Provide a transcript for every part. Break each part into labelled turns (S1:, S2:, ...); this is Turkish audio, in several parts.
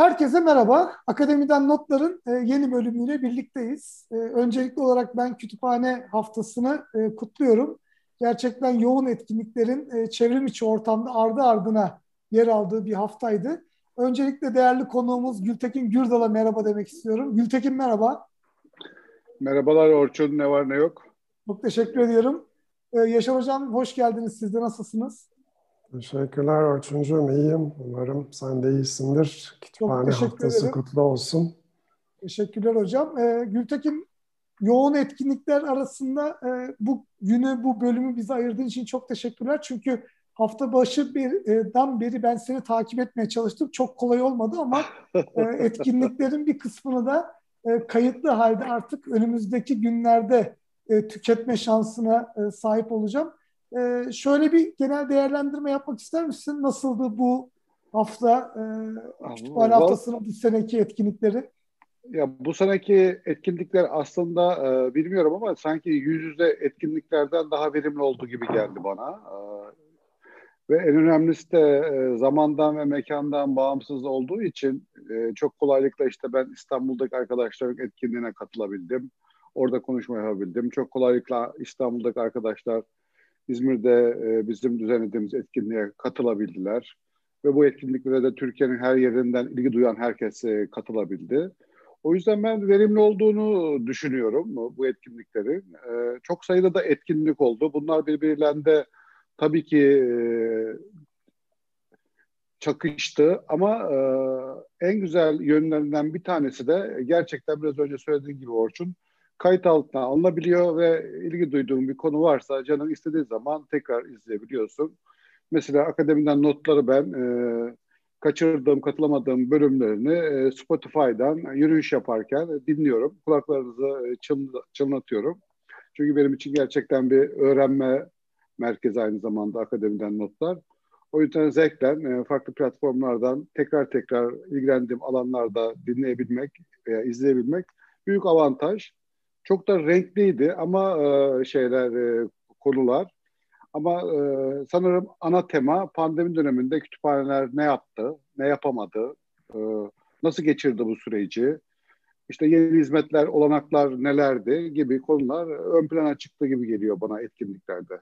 S1: Herkese merhaba. Akademiden Notlar'ın e, yeni bölümüyle birlikteyiz. E, öncelikli olarak ben kütüphane haftasını e, kutluyorum. Gerçekten yoğun etkinliklerin çevrim içi ortamda ardı ardına yer aldığı bir haftaydı. Öncelikle değerli konuğumuz Gültekin Gürdal'a merhaba demek istiyorum. Gültekin merhaba.
S2: Merhabalar Orçun, ne var ne yok.
S1: Çok teşekkür ediyorum. Yaşar Hocam hoş geldiniz. Siz de nasılsınız?
S3: Teşekkürler Orçuncuğum. İyiyim. Umarım sen de iyisindir. Kütüphane haftası ederim. kutlu olsun.
S1: Teşekkürler hocam. Ee, Gültekin yoğun etkinlikler arasında e, bu günü, bu bölümü bize ayırdığın için çok teşekkürler. Çünkü hafta başı birden beri ben seni takip etmeye çalıştım. Çok kolay olmadı ama e, etkinliklerin bir kısmını da e, kayıtlı halde artık önümüzdeki günlerde e, tüketme şansına e, sahip olacağım. E, şöyle bir genel değerlendirme yapmak ister misin? Nasıldı bu hafta e, kütüphane haftasının bu seneki etkinlikleri?
S2: Ya bu seneki etkinlikler aslında e, bilmiyorum ama sanki yüz yüze etkinliklerden daha verimli olduğu gibi geldi bana. E, ve en önemlisi de e, zamandan ve mekandan bağımsız olduğu için e, çok kolaylıkla işte ben İstanbul'daki arkadaşların etkinliğine katılabildim. Orada konuşma yapabildim. Çok kolaylıkla İstanbul'daki arkadaşlar İzmir'de e, bizim düzenlediğimiz etkinliğe katılabildiler. Ve bu etkinliklere de Türkiye'nin her yerinden ilgi duyan herkes katılabildi. O yüzden ben verimli olduğunu düşünüyorum bu etkinliklerin. E, çok sayıda da etkinlik oldu. Bunlar birbirlerinde tabii ki e, çakıştı ama en güzel yönlerinden bir tanesi de gerçekten biraz önce söylediğim gibi Orçun kayıt altına alınabiliyor ve ilgi duyduğun bir konu varsa canın istediği zaman tekrar izleyebiliyorsun. Mesela akademiden notları ben e, kaçırdığım, katılamadığım bölümlerini e, Spotify'dan yürüyüş yaparken dinliyorum. Kulaklarınızı e, çın, çınlatıyorum. Çünkü benim için gerçekten bir öğrenme merkezi aynı zamanda akademiden notlar. O yüzden zevkle e, farklı platformlardan tekrar tekrar ilgilendiğim alanlarda dinleyebilmek veya izleyebilmek büyük avantaj. Çok da renkliydi ama e, şeyler e, konular. Ama e, sanırım ana tema pandemi döneminde kütüphaneler ne yaptı, ne yapamadı, e, nasıl geçirdi bu süreci, işte yeni hizmetler, olanaklar nelerdi gibi konular ön plana çıktı gibi geliyor bana etkinliklerde.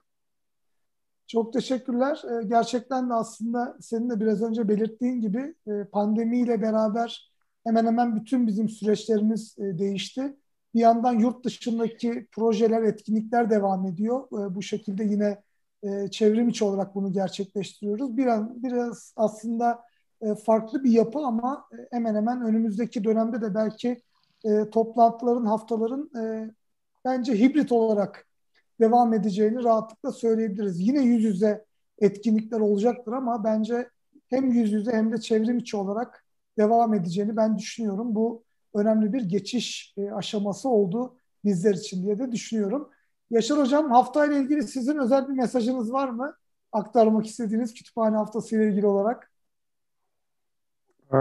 S1: Çok teşekkürler. E, gerçekten de aslında senin de biraz önce belirttiğin gibi e, pandemiyle beraber hemen hemen bütün bizim süreçlerimiz e, değişti. Bir yandan yurt dışındaki projeler, etkinlikler devam ediyor. E, bu şekilde yine e, çevrim içi olarak bunu gerçekleştiriyoruz. Biraz, biraz aslında e, farklı bir yapı ama e, hemen hemen önümüzdeki dönemde de belki e, toplantıların, haftaların e, bence hibrit olarak devam edeceğini rahatlıkla söyleyebiliriz. Yine yüz yüze etkinlikler olacaktır ama bence hem yüz yüze hem de çevrim içi olarak devam edeceğini ben düşünüyorum. Bu önemli bir geçiş e, aşaması oldu bizler için diye de düşünüyorum. Yaşar Hocam haftayla ilgili sizin özel bir mesajınız var mı? Aktarmak istediğiniz kütüphane haftası ile ilgili olarak.
S3: Ee,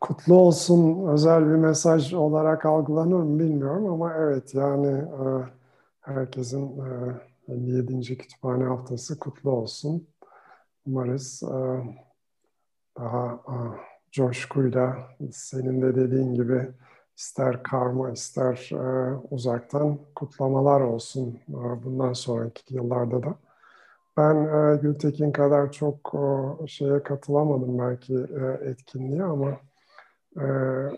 S3: kutlu olsun özel bir mesaj olarak algılanır mı bilmiyorum ama evet yani e, herkesin 57. E, kütüphane haftası kutlu olsun. Umarız daha coşkuyla senin de dediğin gibi ister karma ister e, uzaktan kutlamalar olsun e, bundan sonraki yıllarda da. Ben e, Gültekin kadar çok e, şeye katılamadım belki e, etkinliğe ama e,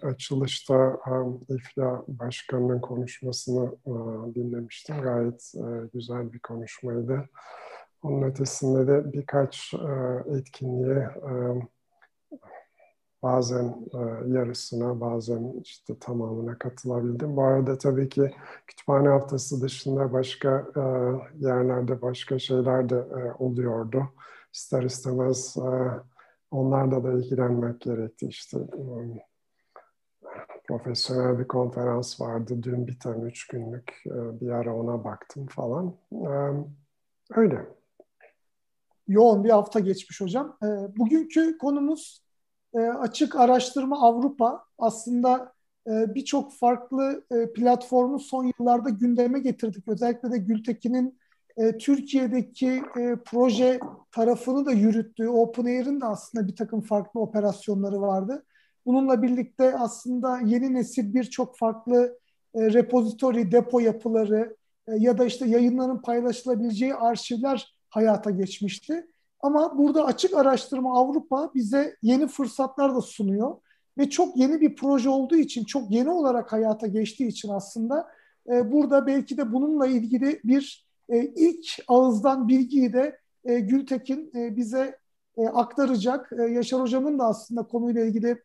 S3: açılışta e, İFLA Başkanı'nın konuşmasını e, dinlemiştim. Gayet e, güzel bir konuşmaydı. Onun ötesinde de birkaç e, etkinliğe e, Bazen e, yarısına, bazen işte tamamına katılabildim. Bu arada tabii ki kütüphane haftası dışında başka e, yerlerde başka şeyler de e, oluyordu. İster istemez e, onlarla da ilgilenmek gerekti. İşte um, profesyonel bir konferans vardı. Dün biten üç günlük e, bir ara ona baktım falan. E, öyle.
S1: Yoğun bir hafta geçmiş hocam. E, bugünkü konumuz e, açık araştırma Avrupa aslında e, birçok farklı e, platformu son yıllarda gündeme getirdik. Özellikle de Gültekin'in e, Türkiye'deki e, proje tarafını da yürüttüğü OpenAIR'ın da aslında bir takım farklı operasyonları vardı. Bununla birlikte aslında yeni nesil birçok farklı e, repozitori, depo yapıları e, ya da işte yayınların paylaşılabileceği arşivler hayata geçmişti. Ama burada açık araştırma Avrupa bize yeni fırsatlar da sunuyor ve çok yeni bir proje olduğu için, çok yeni olarak hayata geçtiği için aslında e, burada belki de bununla ilgili bir e, ilk ağızdan bilgiyi de e, Gültekin e, bize e, aktaracak. E, Yaşar Hocam'ın da aslında konuyla ilgili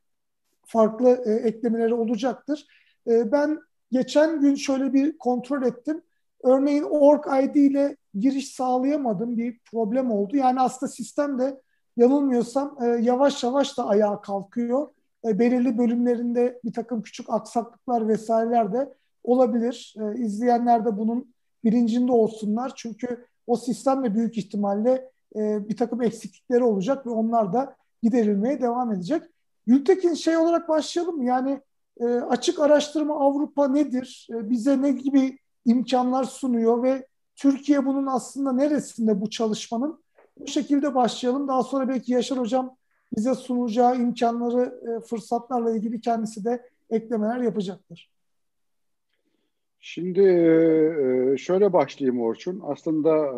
S1: farklı e, eklemeleri olacaktır. E, ben geçen gün şöyle bir kontrol ettim. Örneğin org ID ile giriş sağlayamadım bir problem oldu. Yani aslında sistem de yanılmıyorsam e, yavaş yavaş da ayağa kalkıyor. E, belirli bölümlerinde bir takım küçük aksaklıklar vesaireler de olabilir. E, izleyenler de bunun bilincinde olsunlar. Çünkü o sistemle büyük ihtimalle e, bir takım eksiklikleri olacak ve onlar da giderilmeye devam edecek. Gültekin şey olarak başlayalım mı? Yani e, açık araştırma Avrupa nedir? E, bize ne gibi imkanlar sunuyor ve Türkiye bunun aslında neresinde bu çalışmanın? Bu şekilde başlayalım. Daha sonra belki Yaşar Hocam bize sunacağı imkanları, e, fırsatlarla ilgili kendisi de eklemeler yapacaktır.
S2: Şimdi e, şöyle başlayayım Orçun. Aslında e,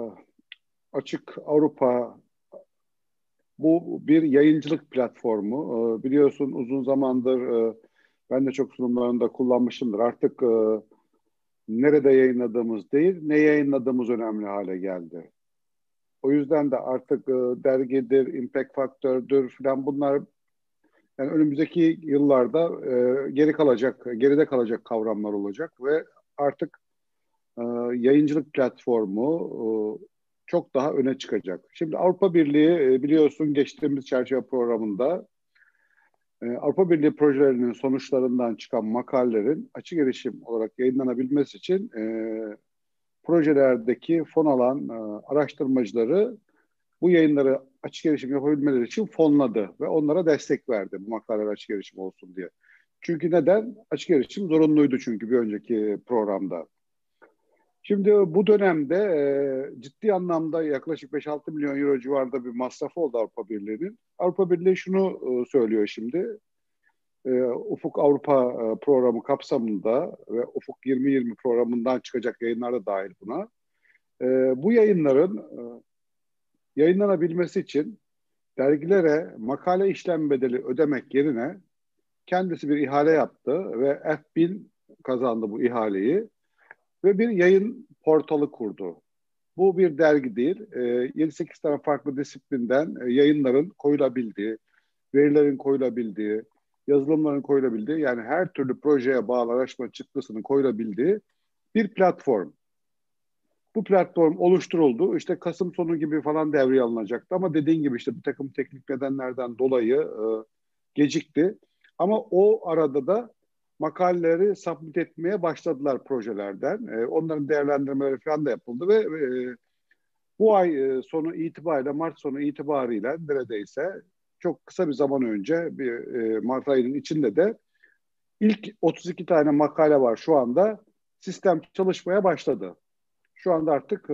S2: Açık Avrupa bu bir yayıncılık platformu. Biliyorsun uzun zamandır ben de çok sunumlarında kullanmışımdır. Artık nerede yayınladığımız değil, ne yayınladığımız önemli hale geldi. O yüzden de artık e, dergidir, impact faktördür falan bunlar yani önümüzdeki yıllarda e, geri kalacak, geride kalacak kavramlar olacak ve artık e, yayıncılık platformu e, çok daha öne çıkacak. Şimdi Avrupa Birliği e, biliyorsun geçtiğimiz çerçeve programında Avrupa Birliği projelerinin sonuçlarından çıkan makalelerin açık erişim olarak yayınlanabilmesi için e, projelerdeki fon alan e, araştırmacıları bu yayınları açık erişim yapabilmeleri için fonladı ve onlara destek verdi bu makaleler açık erişim olsun diye. Çünkü neden? Açık erişim zorunluydu çünkü bir önceki programda. Şimdi bu dönemde e, ciddi anlamda yaklaşık 5-6 milyon euro civarında bir masrafı oldu Avrupa Birliği'nin. Avrupa Birliği şunu e, söylüyor şimdi. E, Ufuk Avrupa e, programı kapsamında ve Ufuk 2020 programından çıkacak yayınlar da dahil buna. E, bu yayınların e, yayınlanabilmesi için dergilere makale işlem bedeli ödemek yerine kendisi bir ihale yaptı ve F1000 kazandı bu ihaleyi ve bir yayın portalı kurdu. Bu bir dergi değil, e, 7-8 tane farklı disiplinden e, yayınların koyulabildiği, verilerin koyulabildiği, yazılımların koyulabildiği yani her türlü projeye bağlı araştırma çıktısının koyulabildiği bir platform. Bu platform oluşturuldu. İşte Kasım sonu gibi falan devreye alınacaktı ama dediğin gibi işte bir takım teknik nedenlerden dolayı e, gecikti. Ama o arada da makaleleri submit etmeye başladılar projelerden. E, onların değerlendirmeleri falan da yapıldı ve e, bu ay e, sonu itibariyle, Mart sonu itibariyle neredeyse çok kısa bir zaman önce bir e, Mart ayının içinde de ilk 32 tane makale var şu anda. Sistem çalışmaya başladı. Şu anda artık e,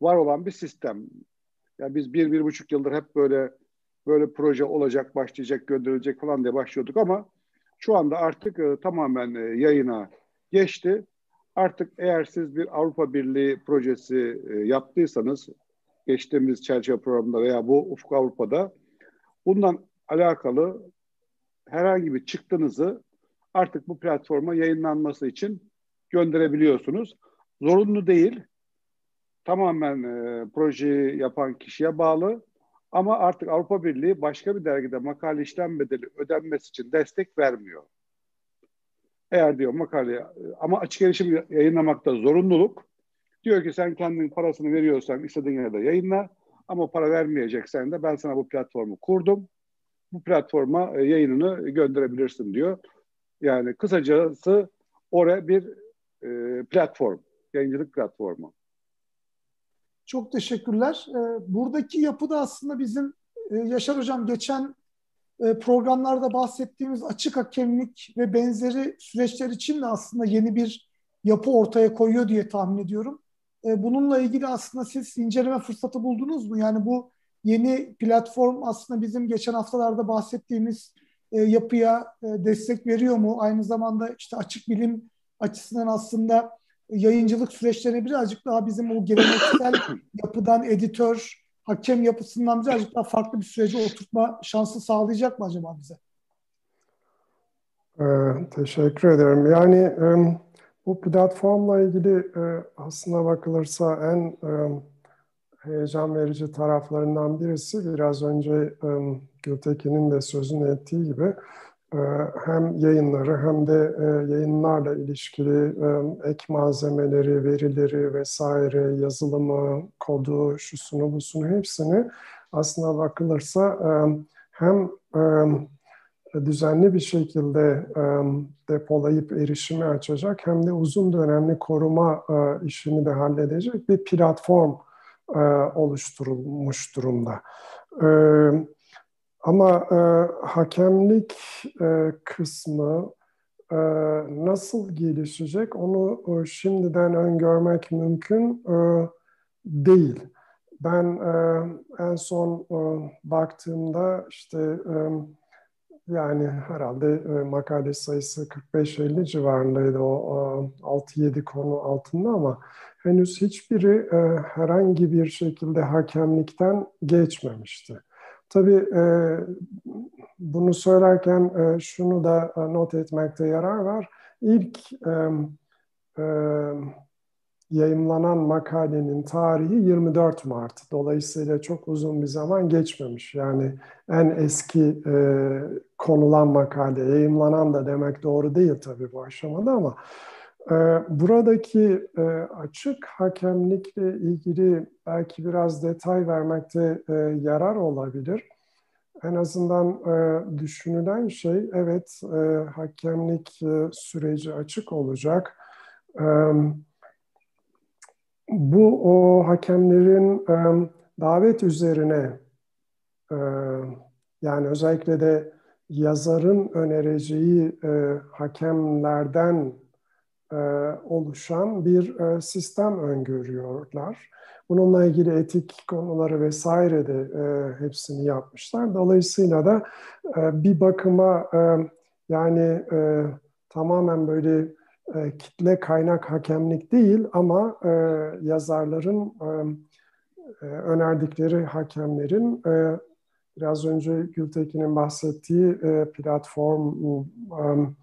S2: var olan bir sistem. Yani biz bir, bir buçuk yıldır hep böyle böyle proje olacak, başlayacak, gönderilecek falan diye başlıyorduk ama şu anda artık e, tamamen e, yayına geçti. Artık eğer siz bir Avrupa Birliği projesi e, yaptıysanız geçtiğimiz çerçeve programında veya bu Ufuk Avrupa'da bundan alakalı herhangi bir çıktınızı artık bu platforma yayınlanması için gönderebiliyorsunuz. Zorunlu değil. Tamamen e, projeyi yapan kişiye bağlı. Ama artık Avrupa Birliği başka bir dergide makale işlem bedeli ödenmesi için destek vermiyor. Eğer diyor makale ama açık erişim yayınlamakta zorunluluk. Diyor ki sen kendin parasını veriyorsan istediğin yerde yayınla ama para vermeyeceksen de ben sana bu platformu kurdum. Bu platforma e, yayınını gönderebilirsin diyor. Yani kısacası oraya bir e, platform, yayıncılık platformu.
S1: Çok teşekkürler. Ee, buradaki yapı da aslında bizim e, Yaşar Hocam geçen e, programlarda bahsettiğimiz açık hakemlik ve benzeri süreçler için de aslında yeni bir yapı ortaya koyuyor diye tahmin ediyorum. E, bununla ilgili aslında siz inceleme fırsatı buldunuz mu? Yani bu yeni platform aslında bizim geçen haftalarda bahsettiğimiz yapıya destek veriyor mu? Aynı zamanda işte açık bilim açısından aslında yayıncılık süreçlerine birazcık daha bizim o geleneksel yapıdan editör, hakem yapısından birazcık daha farklı bir sürece oturtma şansı sağlayacak mı acaba bize?
S3: Ee, teşekkür ederim. Yani e, bu platformla ilgili e, aslına bakılırsa en e, heyecan verici taraflarından birisi biraz önce e, Gültekin'in de sözünü ettiği gibi hem yayınları hem de e, yayınlarla ilişkili e, ek malzemeleri, verileri vesaire, yazılımı, kodu, şusunu, busunu hepsini aslına bakılırsa e, hem düzenli bir şekilde depolayıp erişimi açacak hem de uzun dönemli koruma işini de halledecek bir platform oluşturulmuş durumda. E, ama e, hakemlik e, kısmı e, nasıl gelişecek onu e, şimdiden öngörmek mümkün e, değil. Ben e, en son e, baktığımda işte e, yani herhalde e, makale sayısı 45-50 civarındaydı o e, 6-7 konu altında ama henüz hiçbiri e, herhangi bir şekilde hakemlikten geçmemişti. Tabii e, bunu söylerken e, şunu da e, not etmekte yarar var. İlk e, yayımlanan makalenin tarihi 24 Mart. Dolayısıyla çok uzun bir zaman geçmemiş. Yani en eski konulan makale, yayımlanan da demek doğru değil tabii bu aşamada ama buradaki e, açık hakemlikle ilgili belki biraz detay vermekte e, yarar olabilir. En azından e, düşünülen şey evet hakemlik süreci açık olacak. Evet bu o hakemlerin davet üzerine yani özellikle de yazarın önereceği hakemlerden oluşan bir e, sistem öngörüyorlar. Bununla ilgili etik konuları vesaire de e, hepsini yapmışlar. Dolayısıyla da e, bir bakıma e, yani e, tamamen böyle e, kitle kaynak hakemlik değil ama e, yazarların e, e, önerdikleri hakemlerin e, biraz önce Gültekin'in bahsettiği e, platform e,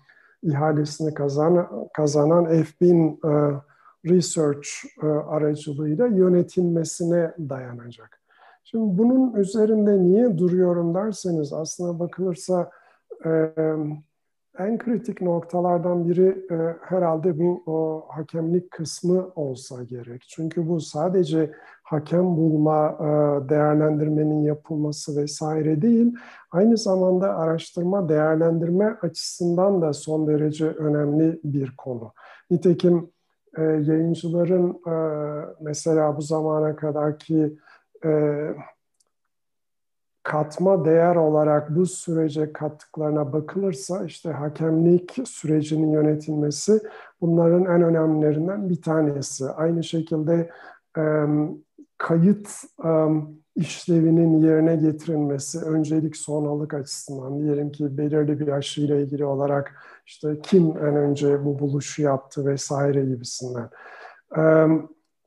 S3: ihalesini kazanan, kazanan F1000 e, Research e, aracılığıyla yönetilmesine dayanacak. Şimdi bunun üzerinde niye duruyorum derseniz aslına bakılırsa e, en kritik noktalardan biri e, herhalde bu o, hakemlik kısmı olsa gerek. Çünkü bu sadece hakem bulma, e, değerlendirmenin yapılması vesaire değil, aynı zamanda araştırma, değerlendirme açısından da son derece önemli bir konu. Nitekim e, yayıncıların e, mesela bu zamana kadarki katma değer olarak bu sürece kattıklarına bakılırsa işte hakemlik sürecinin yönetilmesi bunların en önemlilerinden bir tanesi. Aynı şekilde kayıt işlevinin yerine getirilmesi öncelik sonralık açısından diyelim ki belirli bir aşıyla ilgili olarak işte kim en önce bu buluşu yaptı vesaire gibisinden.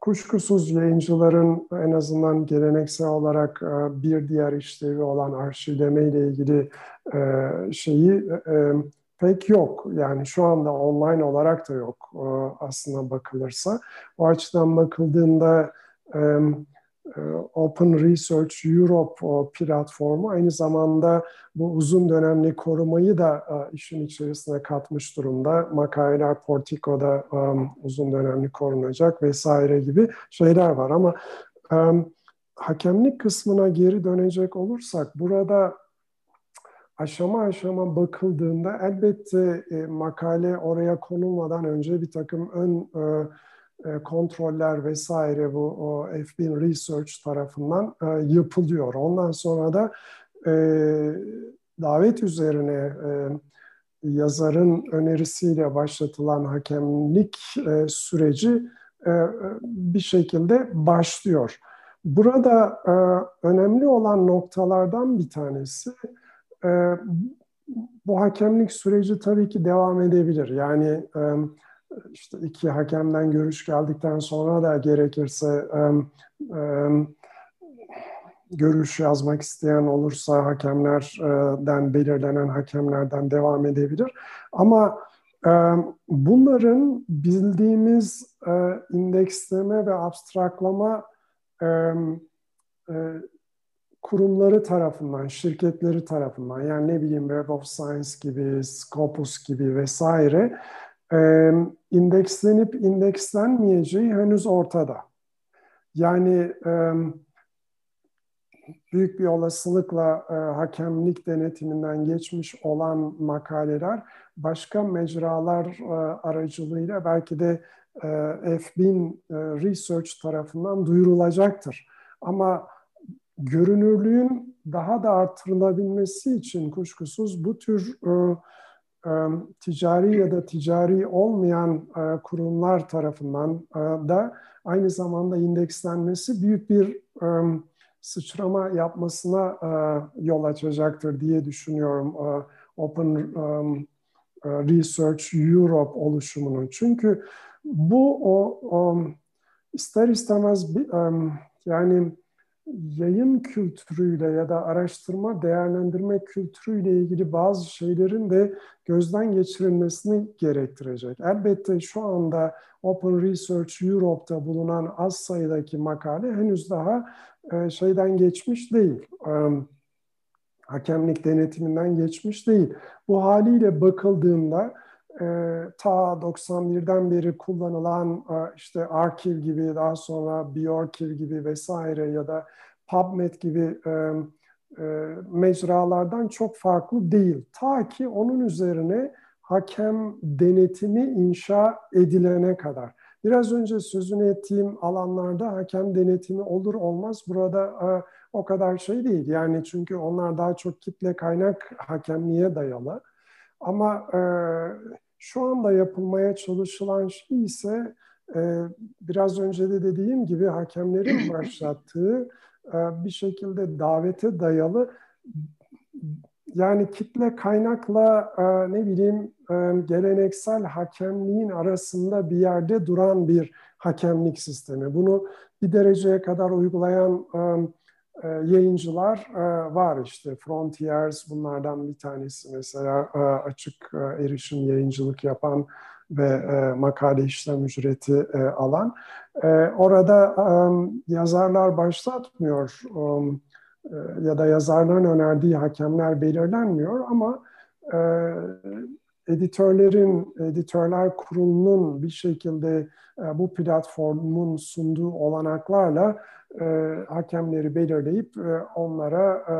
S3: Kuşkusuz yayıncıların en azından geleneksel olarak bir diğer işlevi olan arşivleme ile ilgili şeyi pek yok. Yani şu anda online olarak da yok aslında bakılırsa. O açıdan bakıldığında e, Open Research Europe platformu aynı zamanda bu uzun dönemli korumayı da e, işin içerisine katmış durumda. Makaleler Portico'da um, uzun dönemli korunacak vesaire gibi şeyler var ama um, hakemlik kısmına geri dönecek olursak burada aşama aşama bakıldığında elbette e, makale oraya konulmadan önce bir takım ön e, e, kontroller vesaire bu o F1000 Research tarafından e, yapılıyor. Ondan sonra da e, davet üzerine e, yazarın önerisiyle başlatılan hakemlik e, süreci e, bir şekilde başlıyor. Burada e, önemli olan noktalardan bir tanesi e, bu hakemlik süreci tabii ki devam edebilir. Yani işte iki hakemden görüş geldikten sonra da gerekirse görüş yazmak isteyen olursa hakemlerden belirlenen hakemlerden devam edebilir. Ama bunların bildiğimiz indeksleme ve abstraklama kurumları tarafından, şirketleri tarafından yani ne bileyim Web of Science gibi, Scopus gibi vesaire e, indekslenip indekslenmeyeceği henüz ortada. Yani büyük bir olasılıkla hakemlik denetiminden geçmiş olan makaleler başka mecralar aracılığıyla belki de e, F1000 e, Research tarafından duyurulacaktır. Ama görünürlüğün daha da artırılabilmesi için kuşkusuz bu tür e, ticari ya da ticari olmayan e, kurumlar tarafından e, da aynı zamanda indekslenmesi büyük bir sıçrama yapmasına e, yol açacaktır diye düşünüyorum Open Research Europe oluşumunun. Çünkü bu o, ister istemez yani yayın kültürüyle ya da araştırma, değerlendirme kültürüyle ilgili bazı şeylerin de gözden geçirilmesini gerektirecek. Elbette şu anda Open Research Europe'da bulunan az sayıdaki makale henüz daha e, şeyden geçmiş değil. E, hakemlik denetiminden geçmiş değil. Bu haliyle bakıldığında e, ta 91'den beri kullanılan e, işte Archive gibi daha sonra Bjorkiv gibi vesaire ya da PubMed gibi e, e, mecralardan çok farklı değil. Ta ki onun üzerine hakem denetimi inşa edilene kadar. Biraz önce sözünü ettiğim alanlarda hakem denetimi olur olmaz burada e, o kadar şey değil. Yani çünkü onlar daha çok kitle kaynak hakemliğe dayalı. Ama e, şu anda yapılmaya çalışılan şey ise e, biraz önce de dediğim gibi hakemlerin başlattığı e, bir şekilde davete dayalı yani kitle kaynakla e, ne bileyim e, geleneksel hakemliğin arasında bir yerde duran bir hakemlik sistemi. Bunu bir dereceye kadar uygulayan e, yayıncılar e, var işte. Frontiers bunlardan bir tanesi mesela e, açık erişim yayıncılık yapan ve makale işlem ücreti alan. Orada yazarlar başlatmıyor ya da yazarların önerdiği hakemler belirlenmiyor ama editörlerin, editörler kurulunun bir şekilde bu platformun sunduğu olanaklarla e, hakemleri belirleyip e, onlara e,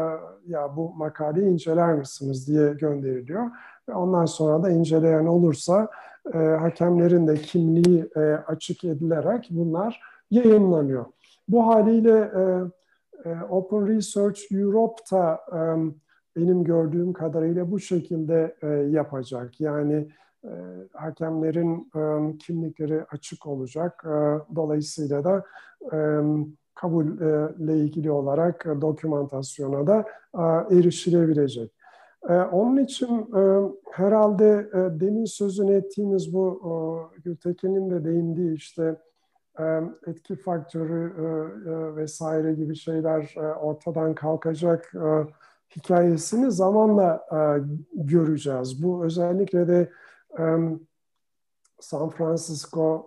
S3: ya bu makaleyi inceler misiniz diye gönderiliyor. Ve ondan sonra da inceleyen olursa e, hakemlerin de kimliği e, açık edilerek bunlar yayınlanıyor. Bu haliyle e, e, Open Research Europe'da e, benim gördüğüm kadarıyla bu şekilde e, yapacak. Yani e, hakemlerin e, kimlikleri açık olacak. E, dolayısıyla da e, kabulle ilgili olarak e, dokümantasyona da e, erişilebilecek. E, onun için herhalde demin sözünü ettiğimiz bu Gültekin'in de değindiği işte etki faktörü vesaire gibi şeyler ortadan kalkacak hikayesini zamanla göreceğiz. Bu özellikle de San Francisco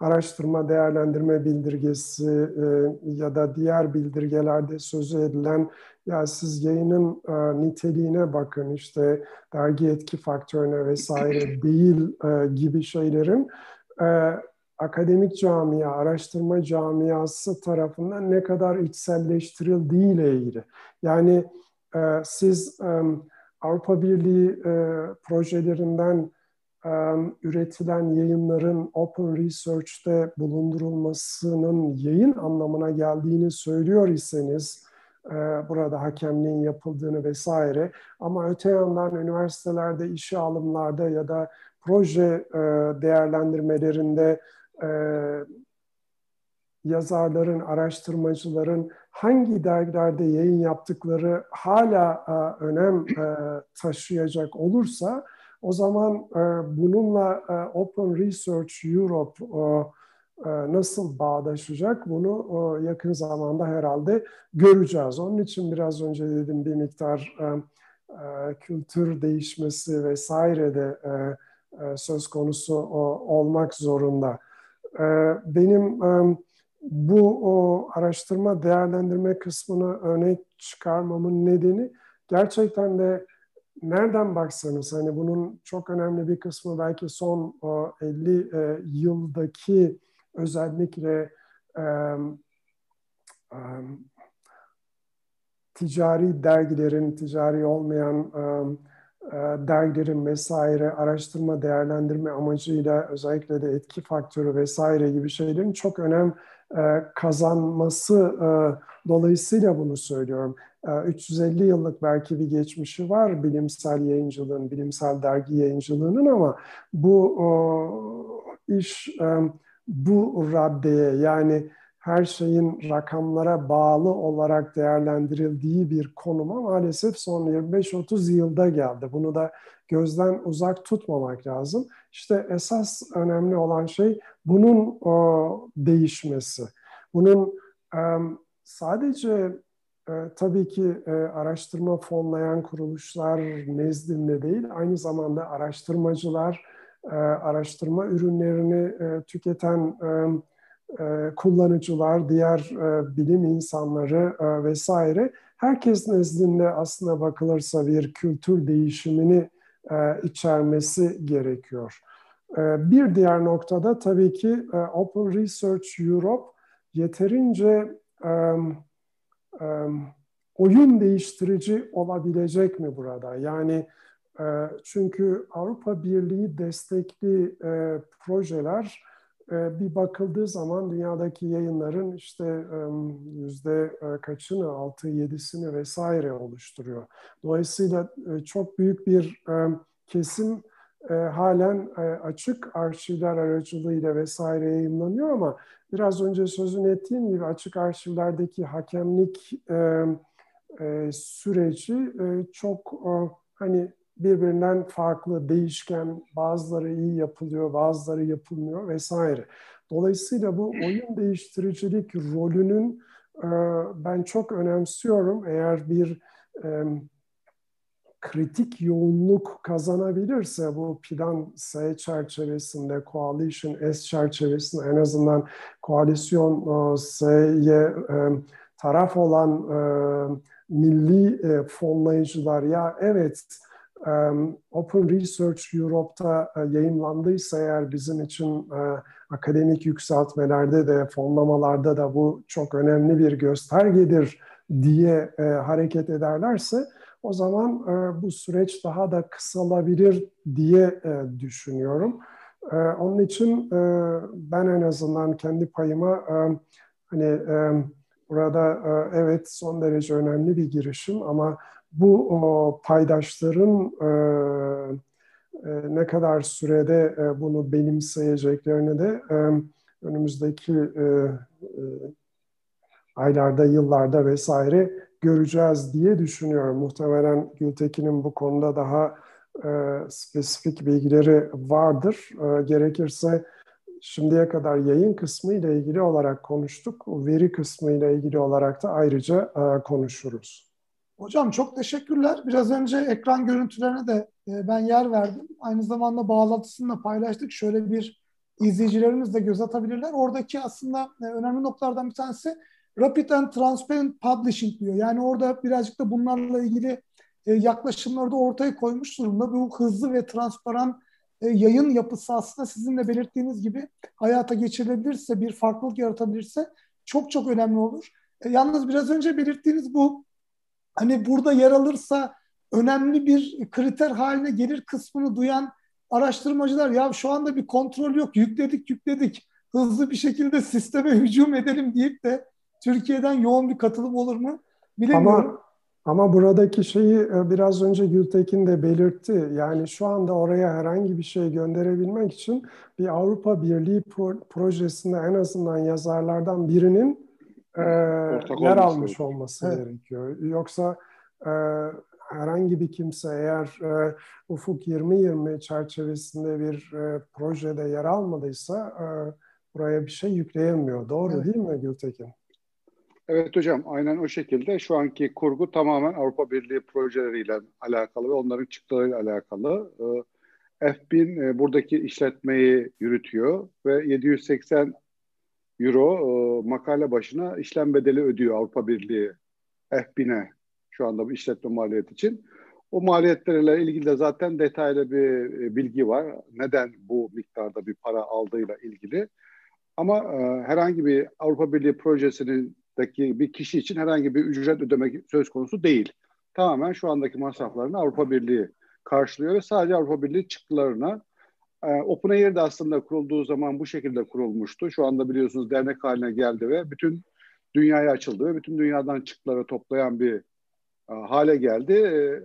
S3: araştırma değerlendirme bildirgesi e, ya da diğer bildirgelerde sözü edilen ya siz yayının e, niteliğine bakın işte dergi etki faktörüne vesaire değil e, gibi şeylerin e, akademik camia, araştırma camiası tarafından ne kadar içselleştirildiği ile ilgili. Yani e, siz e, Avrupa Birliği e, projelerinden üretilen yayınların Open Research'te bulundurulmasının yayın anlamına geldiğini söylüyor iseniz, burada hakemliğin yapıldığını vesaire. Ama öte yandan üniversitelerde işe alımlarda ya da proje değerlendirmelerinde yazarların, araştırmacıların hangi dergilerde yayın yaptıkları hala önem taşıyacak olursa o zaman e, bununla e, Open Research Europe e, nasıl bağdaşacak bunu yakın zamanda herhalde göreceğiz. Onun için biraz önce dedim bir miktar kültür değişmesi vesaire de söz konusu olmak zorunda. Benim bu araştırma değerlendirme kısmını örnek çıkarmamın nedeni gerçekten de nereden baksanız hani bunun çok önemli bir kısmı belki son o, 50 e, yıldaki özellikle e, e, ticari dergilerin, ticari olmayan e, dergilerin vesaire araştırma değerlendirme amacıyla özellikle de etki faktörü vesaire gibi şeylerin çok önem e, kazanması e, dolayısıyla bunu söylüyorum. 350 e, yıllık belki bir geçmişi var bilimsel yayıncılığın, bilimsel dergi yayıncılığının ama bu iş bu raddeye yani her şeyin rakamlara bağlı olarak değerlendirildiği bir konuma maalesef son 25-30 yılda geldi. Bunu da gözden uzak tutmamak lazım. İşte esas önemli olan şey bunun o, değişmesi. Bunun e, sadece e, tabii ki e, araştırma fonlayan kuruluşlar nezdinde değil, aynı zamanda araştırmacılar, e, araştırma ürünlerini e, tüketen e, kullanıcılar, diğer e, bilim insanları e, vesaire herkes nezdinde aslına bakılırsa bir kültür değişimini e, içermesi gerekiyor. E, bir diğer noktada tabii ki e, Open Research Europe yeterince e, e, oyun değiştirici olabilecek mi burada? Yani e, çünkü Avrupa Birliği destekli e, projeler bir bakıldığı zaman dünyadaki yayınların işte yüzde e, kaçını, altı yedisini vesaire oluşturuyor. Dolayısıyla e, çok büyük bir kesim e, halen açık arşivler aracılığıyla vesaire yayınlanıyor ama biraz önce sözünü ettiğim gibi açık arşivlerdeki hakemlik süreci çok hani birbirinden farklı, değişken, bazıları iyi yapılıyor, bazıları yapılmıyor vesaire. Dolayısıyla bu oyun değiştiricilik rolünün e, ben çok önemsiyorum. Eğer bir e, kritik yoğunluk kazanabilirse bu plan S çerçevesinde, Coalition S çerçevesinde en azından koalisyon e, S'ye taraf olan milli fonlayıcılar ya evet Open Research Europe'da e, yayınlandıysa eğer bizim için e, akademik yükseltmelerde de fonlamalarda da bu çok önemli bir göstergedir diye e, hareket ederlerse o zaman bu süreç daha da kısalabilir diye düşünüyorum. Onun için ben en azından kendi payıma hani burada evet son derece önemli bir girişim ama bu o, paydaşların e, e, ne kadar sürede e, bunu benimseyeceklerini de e, önümüzdeki e, e, aylarda, yıllarda vesaire göreceğiz diye düşünüyorum. Muhtemelen Gültekin'in bu konuda daha e, spesifik bilgileri vardır. E, gerekirse şimdiye kadar yayın kısmı ile ilgili olarak konuştuk. Veri kısmı ile ilgili olarak da ayrıca e, konuşuruz.
S1: Hocam çok teşekkürler. Biraz önce ekran görüntülerine de e, ben yer verdim. Aynı zamanda bağlantısını da paylaştık. Şöyle bir izleyicilerimiz de göz atabilirler. Oradaki aslında e, önemli noktalardan bir tanesi Rapid and Transparent Publishing diyor. Yani orada birazcık da bunlarla ilgili e, yaklaşımları da ortaya koymuş durumda. Bu hızlı ve transparan yayın yapısı aslında sizin de belirttiğiniz gibi hayata geçirilebilirse, bir farklılık yaratabilirse çok çok önemli olur. Yalnız biraz önce belirttiğiniz bu hani burada yer alırsa önemli bir kriter haline gelir kısmını duyan araştırmacılar ya şu anda bir kontrol yok yükledik yükledik hızlı bir şekilde sisteme hücum edelim deyip de Türkiye'den yoğun bir katılım olur mu bilemiyorum.
S3: Ama, ama buradaki şeyi e, biraz önce Gültekin de belirtti. Yani şu anda oraya herhangi bir şey gönderebilmek için bir Avrupa Birliği projesinde en azından yazarlardan birinin e, yer almış olması evet. gerekiyor. Yoksa e, herhangi bir kimse eğer e, Ufuk 2020 çerçevesinde bir e, projede yer almadıysa e, buraya bir şey yükleyemiyor. Doğru evet. değil mi Gültekin?
S2: Evet hocam aynen o şekilde. Şu anki kurgu tamamen Avrupa Birliği projeleriyle alakalı ve onların çıktılarıyla alakalı. Ee, F1000 e, buradaki işletmeyi yürütüyor ve 780 euro e, makale başına işlem bedeli ödüyor Avrupa Birliği F1000'e şu anda bu işletme maliyeti için. O maliyetlerle ilgili de zaten detaylı bir e, bilgi var. Neden bu miktarda bir para aldığıyla ilgili. Ama e, herhangi bir Avrupa Birliği projesindeki bir kişi için herhangi bir ücret ödemek söz konusu değil. Tamamen şu andaki masraflarını Avrupa Birliği karşılıyor ve sadece Avrupa Birliği çıktılarına e, OpenAir de aslında kurulduğu zaman bu şekilde kurulmuştu. Şu anda biliyorsunuz dernek haline geldi ve bütün dünyaya açıldı ve bütün dünyadan çıktıları toplayan bir e, hale geldi. E,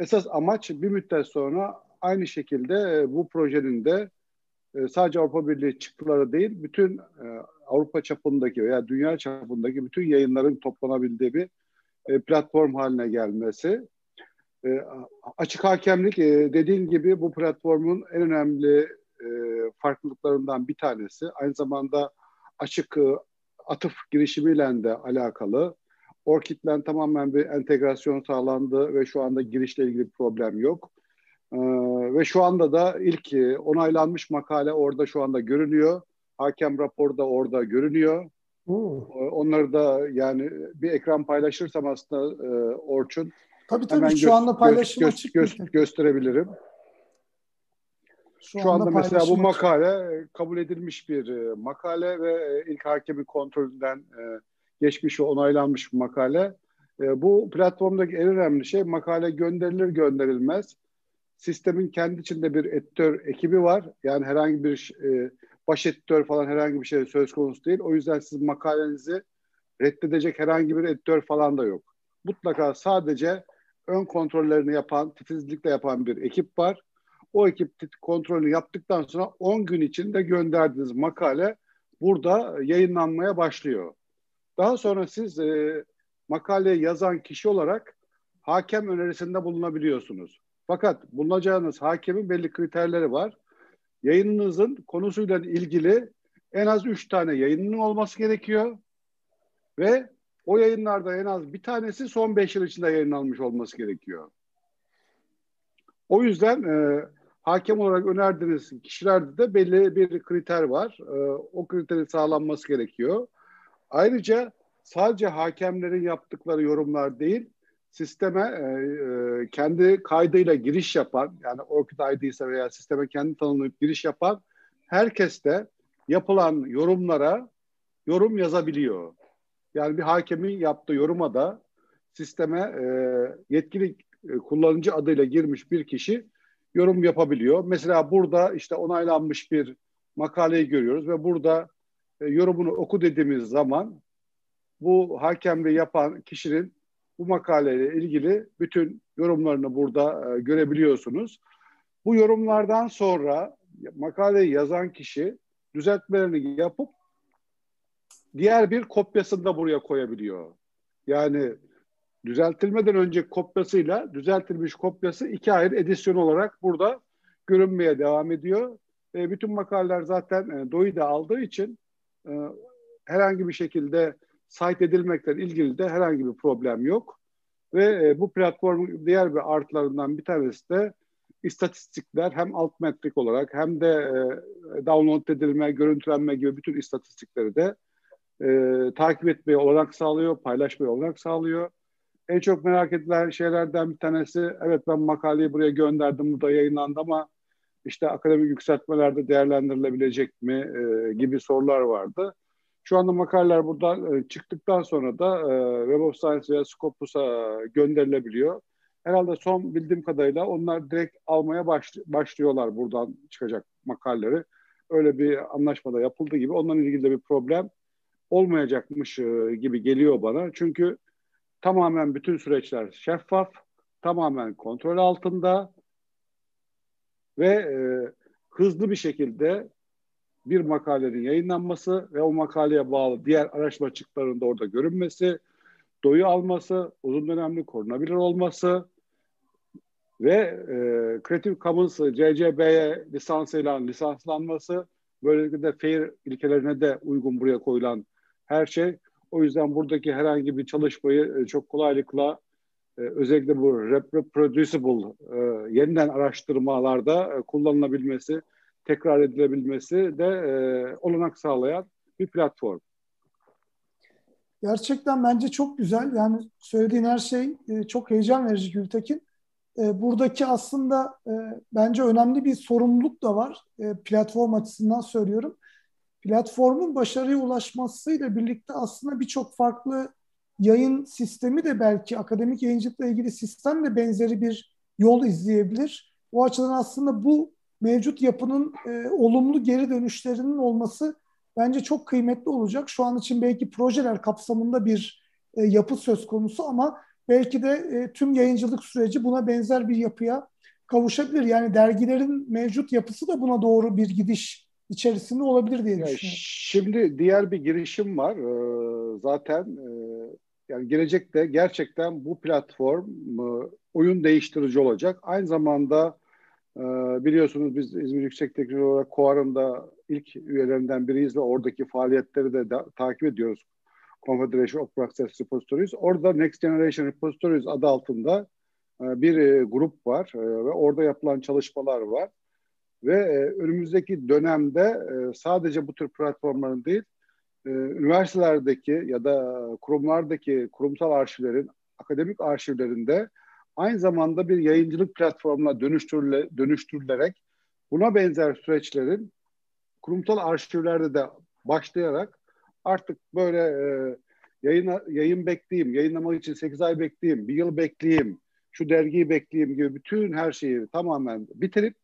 S2: esas amaç bir müddet sonra aynı şekilde e, bu projenin de e, sadece Avrupa Birliği çıktıları değil, bütün Avrupa çapındaki veya dünya çapındaki bütün yayınların toplanabildiği bir platform haline gelmesi. Açık hakemlik dediğin gibi bu platformun en önemli farklılıklarından bir tanesi. Aynı zamanda açık atıf girişimiyle de alakalı. Orkid'den tamamen bir entegrasyon sağlandı ve şu anda girişle ilgili bir problem yok. Ee, ve şu anda da ilk e, onaylanmış makale orada şu anda görünüyor. Hakem raporu da orada görünüyor. Hmm. Onları da yani bir ekran paylaşırsam aslında e, Orçun
S1: Tabii tabii hemen şu anda paylaşım gö- açık. Gö-
S2: gösterebilirim. Şu, şu anda, anda mesela bu makale açık. kabul edilmiş bir e, makale ve e, ilk hakemin kontrolünden e, geçmiş ve onaylanmış bir makale. E, bu platformdaki en önemli şey makale gönderilir gönderilmez sistemin kendi içinde bir editör ekibi var. Yani herhangi bir e, baş editör falan herhangi bir şey söz konusu değil. O yüzden siz makalenizi reddedecek herhangi bir editör falan da yok. Mutlaka sadece ön kontrollerini yapan, titizlikle yapan bir ekip var. O ekip kontrolünü yaptıktan sonra 10 gün içinde gönderdiğiniz makale burada yayınlanmaya başlıyor. Daha sonra siz e, makaleyi yazan kişi olarak hakem önerisinde bulunabiliyorsunuz. Fakat bulunacağınız hakemin belli kriterleri var. Yayınınızın konusuyla ilgili en az üç tane yayının olması gerekiyor. Ve o yayınlarda en az bir tanesi son beş yıl içinde yayınlanmış olması gerekiyor. O yüzden e, hakem olarak önerdiğiniz kişilerde de belli bir kriter var. E, o kriterin sağlanması gerekiyor. Ayrıca sadece hakemlerin yaptıkları yorumlar değil, sisteme e, e, kendi kaydıyla giriş yapan yani Orkut ID ise veya sisteme kendi tanımlayıp giriş yapan herkes de yapılan yorumlara yorum yazabiliyor. Yani bir hakemin yaptığı yoruma da sisteme e, yetkili e, kullanıcı adıyla girmiş bir kişi yorum yapabiliyor. Mesela burada işte onaylanmış bir makaleyi görüyoruz ve burada e, yorumunu oku dediğimiz zaman bu hakemliği yapan kişinin bu makaleyle ilgili bütün yorumlarını burada e, görebiliyorsunuz. Bu yorumlardan sonra makaleyi yazan kişi düzeltmelerini yapıp diğer bir kopyasını da buraya koyabiliyor. Yani düzeltilmeden önce kopyasıyla düzeltilmiş kopyası iki ayrı edisyon olarak burada görünmeye devam ediyor. E, bütün makaleler zaten e, DOI da aldığı için e, herhangi bir şekilde site edilmekle ilgili de herhangi bir problem yok. Ve e, bu platformun diğer bir artılarından bir tanesi de istatistikler hem alt metrik olarak hem de e, download edilme, görüntülenme gibi bütün istatistikleri de e, takip etmeye olanak sağlıyor, paylaşmaya olanak sağlıyor. En çok merak edilen şeylerden bir tanesi, evet ben makaleyi buraya gönderdim, bu da yayınlandı ama işte akademik yükseltmelerde değerlendirilebilecek mi e, gibi sorular vardı. Şu anda makaleler buradan e, çıktıktan sonra da e, Web of Science veya Scopus'a gönderilebiliyor. Herhalde son bildiğim kadarıyla onlar direkt almaya baş, başlıyorlar buradan çıkacak makaleleri. Öyle bir anlaşmada yapıldığı gibi ondan ilgili de bir problem olmayacakmış e, gibi geliyor bana. Çünkü tamamen bütün süreçler şeffaf, tamamen kontrol altında ve e, hızlı bir şekilde bir makalenin yayınlanması ve o makaleye bağlı diğer araştırma çıktılarının da orada görünmesi, doyu alması, uzun dönemli korunabilir olması ve e, Creative Commons CCB'ye lisansıyla lisanslanması, böylelikle de fair ilkelerine de uygun buraya koyulan her şey. O yüzden buradaki herhangi bir çalışmayı e, çok kolaylıkla e, özellikle bu reproducible e, yeniden araştırmalarda kullanılabilmesi, tekrar edilebilmesi de olanak sağlayan bir platform.
S1: Gerçekten bence çok güzel. Yani söylediğin her şey çok heyecan verici Gültekin. Buradaki aslında bence önemli bir sorumluluk da var. Platform açısından söylüyorum. Platformun başarıya ulaşmasıyla birlikte aslında birçok farklı yayın sistemi de belki akademik yayıncılıkla ilgili sistem de benzeri bir yol izleyebilir. O açıdan aslında bu mevcut yapının e, olumlu geri dönüşlerinin olması bence çok kıymetli olacak. Şu an için belki projeler kapsamında bir e, yapı söz konusu ama belki de e, tüm yayıncılık süreci buna benzer bir yapıya kavuşabilir. Yani dergilerin mevcut yapısı da buna doğru bir gidiş içerisinde olabilir diye düşünüyorum.
S2: Şimdi diğer bir girişim var. Ee, zaten e, yani gelecekte gerçekten bu platform e, oyun değiştirici olacak. Aynı zamanda e, biliyorsunuz biz İzmir Yüksek Teknoloji olarak Koar'ın ilk üyelerinden biriyiz ve oradaki faaliyetleri de da, takip ediyoruz. Confederation of Access Repositories. Orada Next Generation Repositories adı altında bir grup var ve orada yapılan çalışmalar var. Ve e, önümüzdeki dönemde e, sadece bu tür platformların değil, e, üniversitelerdeki ya da kurumlardaki kurumsal arşivlerin, akademik arşivlerinde aynı zamanda bir yayıncılık platformuna dönüştürüle, dönüştürülerek buna benzer süreçlerin kurumsal arşivlerde de başlayarak artık böyle e, yayın, yayın bekleyeyim, yayınlamak için 8 ay bekleyeyim, bir yıl bekleyeyim, şu dergiyi bekleyeyim gibi bütün her şeyi tamamen bitirip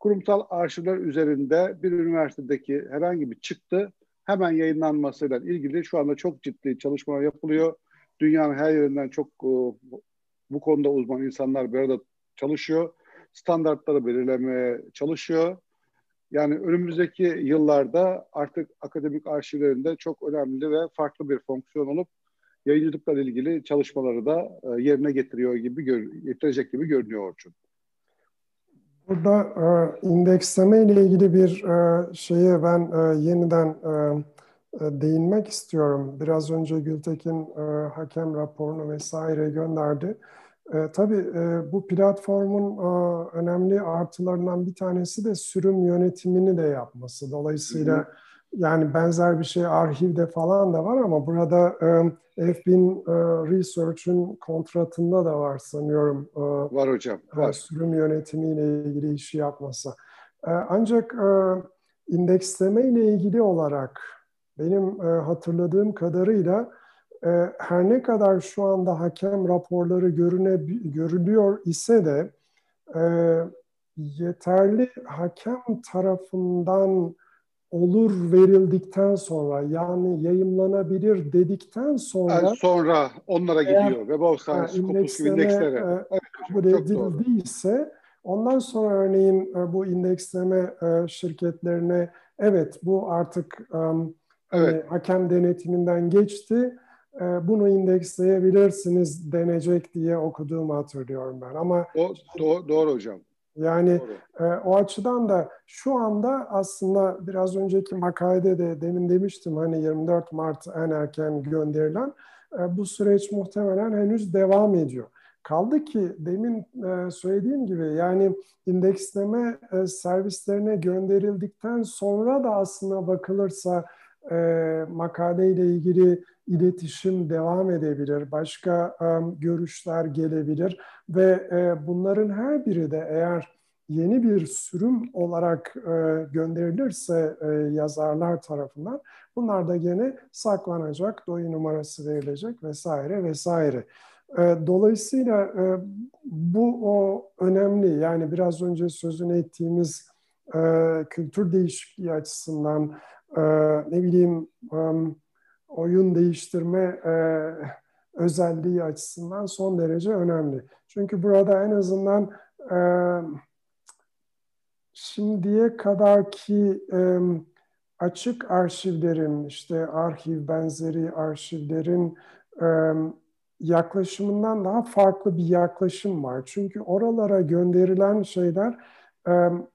S2: kurumsal arşivler üzerinde bir üniversitedeki herhangi bir çıktı hemen yayınlanmasıyla ilgili şu anda çok ciddi çalışmalar yapılıyor. Dünyanın her yerinden çok e, bu konuda uzman insanlar bir arada çalışıyor. Standartları belirlemeye çalışıyor. Yani önümüzdeki yıllarda artık akademik arşivlerinde çok önemli ve farklı bir fonksiyon olup yayıncılıkla ilgili çalışmaları da e, yerine getiriyor gibi getirecek gibi görünüyor Orçun.
S3: Burada e, indeksleme ile ilgili bir e, şeye ben e, yeniden e, e, değinmek istiyorum. Biraz önce Gültekin e, hakem raporunu vesaire gönderdi. E, tabii e, bu platformun e, önemli artılarından bir tanesi de sürüm yönetimini de yapması. Dolayısıyla. Yani benzer bir şey arşivde falan da var ama burada e, FBIN e, Research'ün kontratında da var sanıyorum.
S2: E, var hocam. Var.
S3: Sürüm yönetimiyle ilgili işi yapması. E, ancak e, indeksleme ile ilgili olarak benim e, hatırladığım kadarıyla e, her ne kadar şu anda hakem raporları görüne, görülüyor ise de e, yeterli hakem tarafından olur verildikten sonra yani yayımlanabilir dedikten sonra yani
S2: sonra onlara gidiyor of Science, Scopus gibi indekslere.
S3: E, evet, kabul edildiyse ondan sonra örneğin e, bu indeksleme e, şirketlerine evet bu artık um, evet. E, hakem denetiminden geçti e, bunu indeksleyebilirsiniz denecek diye okuduğumu hatırlıyorum ben. Ama
S2: o, doğru, doğru hocam.
S3: Yani doğru. E, o açıdan da şu anda aslında biraz önceki makalede de demin demiştim hani 24 Mart en erken gönderilen e, bu süreç muhtemelen henüz devam ediyor. Kaldı ki demin e, söylediğim gibi yani indeksleme e, servislerine gönderildikten sonra da aslında bakılırsa e, makaleyle ilgili iletişim devam edebilir, başka görüşler gelebilir ve bunların her biri de eğer yeni bir sürüm olarak gönderilirse yazarlar tarafından bunlar da gene saklanacak, doyu numarası verilecek vesaire vesaire. Dolayısıyla bu o önemli yani biraz önce sözünü ettiğimiz kültür değişikliği açısından ne bileyim oyun değiştirme e, özelliği açısından son derece önemli. Çünkü burada en azından e, şimdiye kadar ki e, açık arşivlerin, işte arşiv benzeri arşivlerin e, yaklaşımından daha farklı bir yaklaşım var. Çünkü oralara gönderilen şeyler rin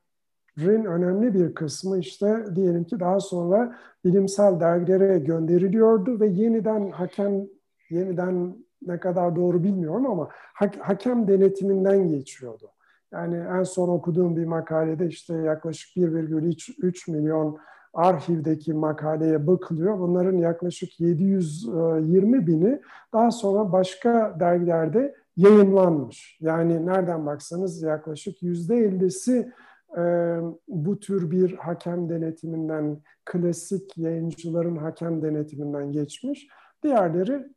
S3: önemli bir kısmı işte diyelim ki daha sonra bilimsel dergilere gönderiliyordu ve yeniden hakem yeniden ne kadar doğru bilmiyorum ama hakem denetiminden geçiyordu. Yani en son okuduğum bir makalede işte yaklaşık 1,3 milyon arşivdeki makaleye bakılıyor. Bunların yaklaşık 720 bini daha sonra başka dergilerde yayınlanmış. Yani nereden baksanız yaklaşık yüzde 50'si bu tür bir hakem denetiminden, klasik yayıncıların hakem denetiminden geçmiş. Diğerleri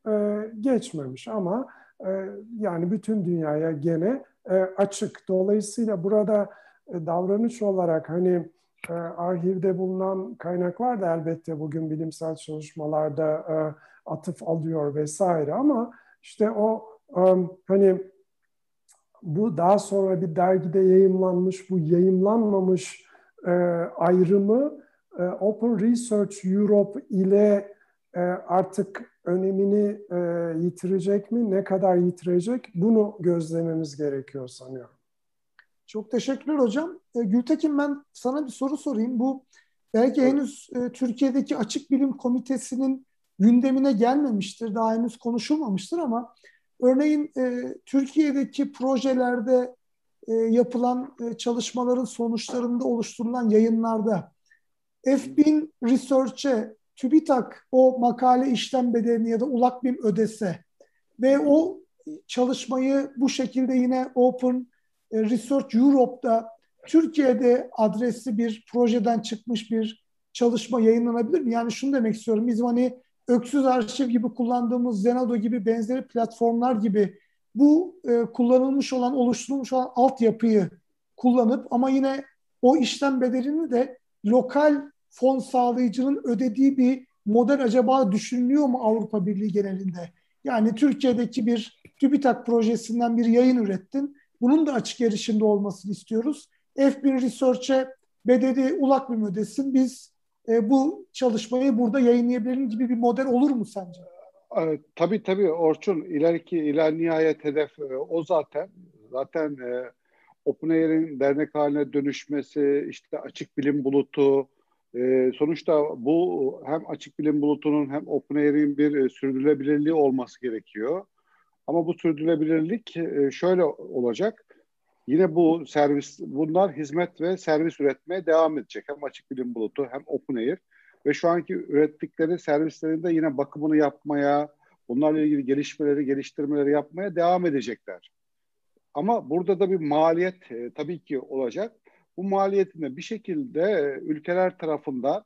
S3: geçmemiş ama yani bütün dünyaya gene açık. Dolayısıyla burada davranış olarak hani arşivde bulunan kaynaklar da elbette bugün bilimsel çalışmalarda atıf alıyor vesaire ama işte o hani bu daha sonra bir dergide yayımlanmış, bu yayımlanmamış e, ayrımı e, Open Research Europe ile e, artık önemini e, yitirecek mi, ne kadar yitirecek bunu gözlememiz gerekiyor sanıyorum.
S1: Çok teşekkürler hocam. E, Gültekin ben sana bir soru sorayım. Bu belki henüz e, Türkiye'deki Açık Bilim Komitesi'nin gündemine gelmemiştir, daha henüz konuşulmamıştır ama Örneğin e, Türkiye'deki projelerde e, yapılan e, çalışmaların sonuçlarında oluşturulan yayınlarda F1000 Research'e TÜBİTAK o makale işlem bedelini ya da ULAKBİM ödese ve o çalışmayı bu şekilde yine Open Research Europe'da Türkiye'de adresli bir projeden çıkmış bir çalışma yayınlanabilir mi? Yani şunu demek istiyorum. Biz hani Öksüz Arşiv gibi kullandığımız Zenado gibi benzeri platformlar gibi bu e, kullanılmış olan, oluşturulmuş olan altyapıyı kullanıp ama yine o işlem bedelini de lokal fon sağlayıcının ödediği bir model acaba düşünülüyor mu Avrupa Birliği genelinde? Yani Türkiye'deki bir TÜBİTAK projesinden bir yayın ürettin. Bunun da açık erişimde olmasını istiyoruz. F1 Research'e bedeli ulak bir ödesin. Biz e, bu çalışmayı burada yayınlayabilirim gibi bir model olur mu sence?
S2: E, tabii tabii Orçun ileriki iler nihayet hedef e, o zaten. Zaten e, OpenAIR'in dernek haline dönüşmesi, işte açık bilim bulutu, e, sonuçta bu hem açık bilim bulutunun hem OpenAIR'in bir e, sürdürülebilirliği olması gerekiyor. Ama bu sürdürülebilirlik e, şöyle olacak. Yine bu servis, bunlar hizmet ve servis üretmeye devam edecek. Hem açık bilim bulutu hem OpenAIR. Ve şu anki ürettikleri servislerinde yine bakımını yapmaya, bunlarla ilgili gelişmeleri, geliştirmeleri yapmaya devam edecekler. Ama burada da bir maliyet e, tabii ki olacak. Bu maliyetin bir şekilde e, ülkeler tarafından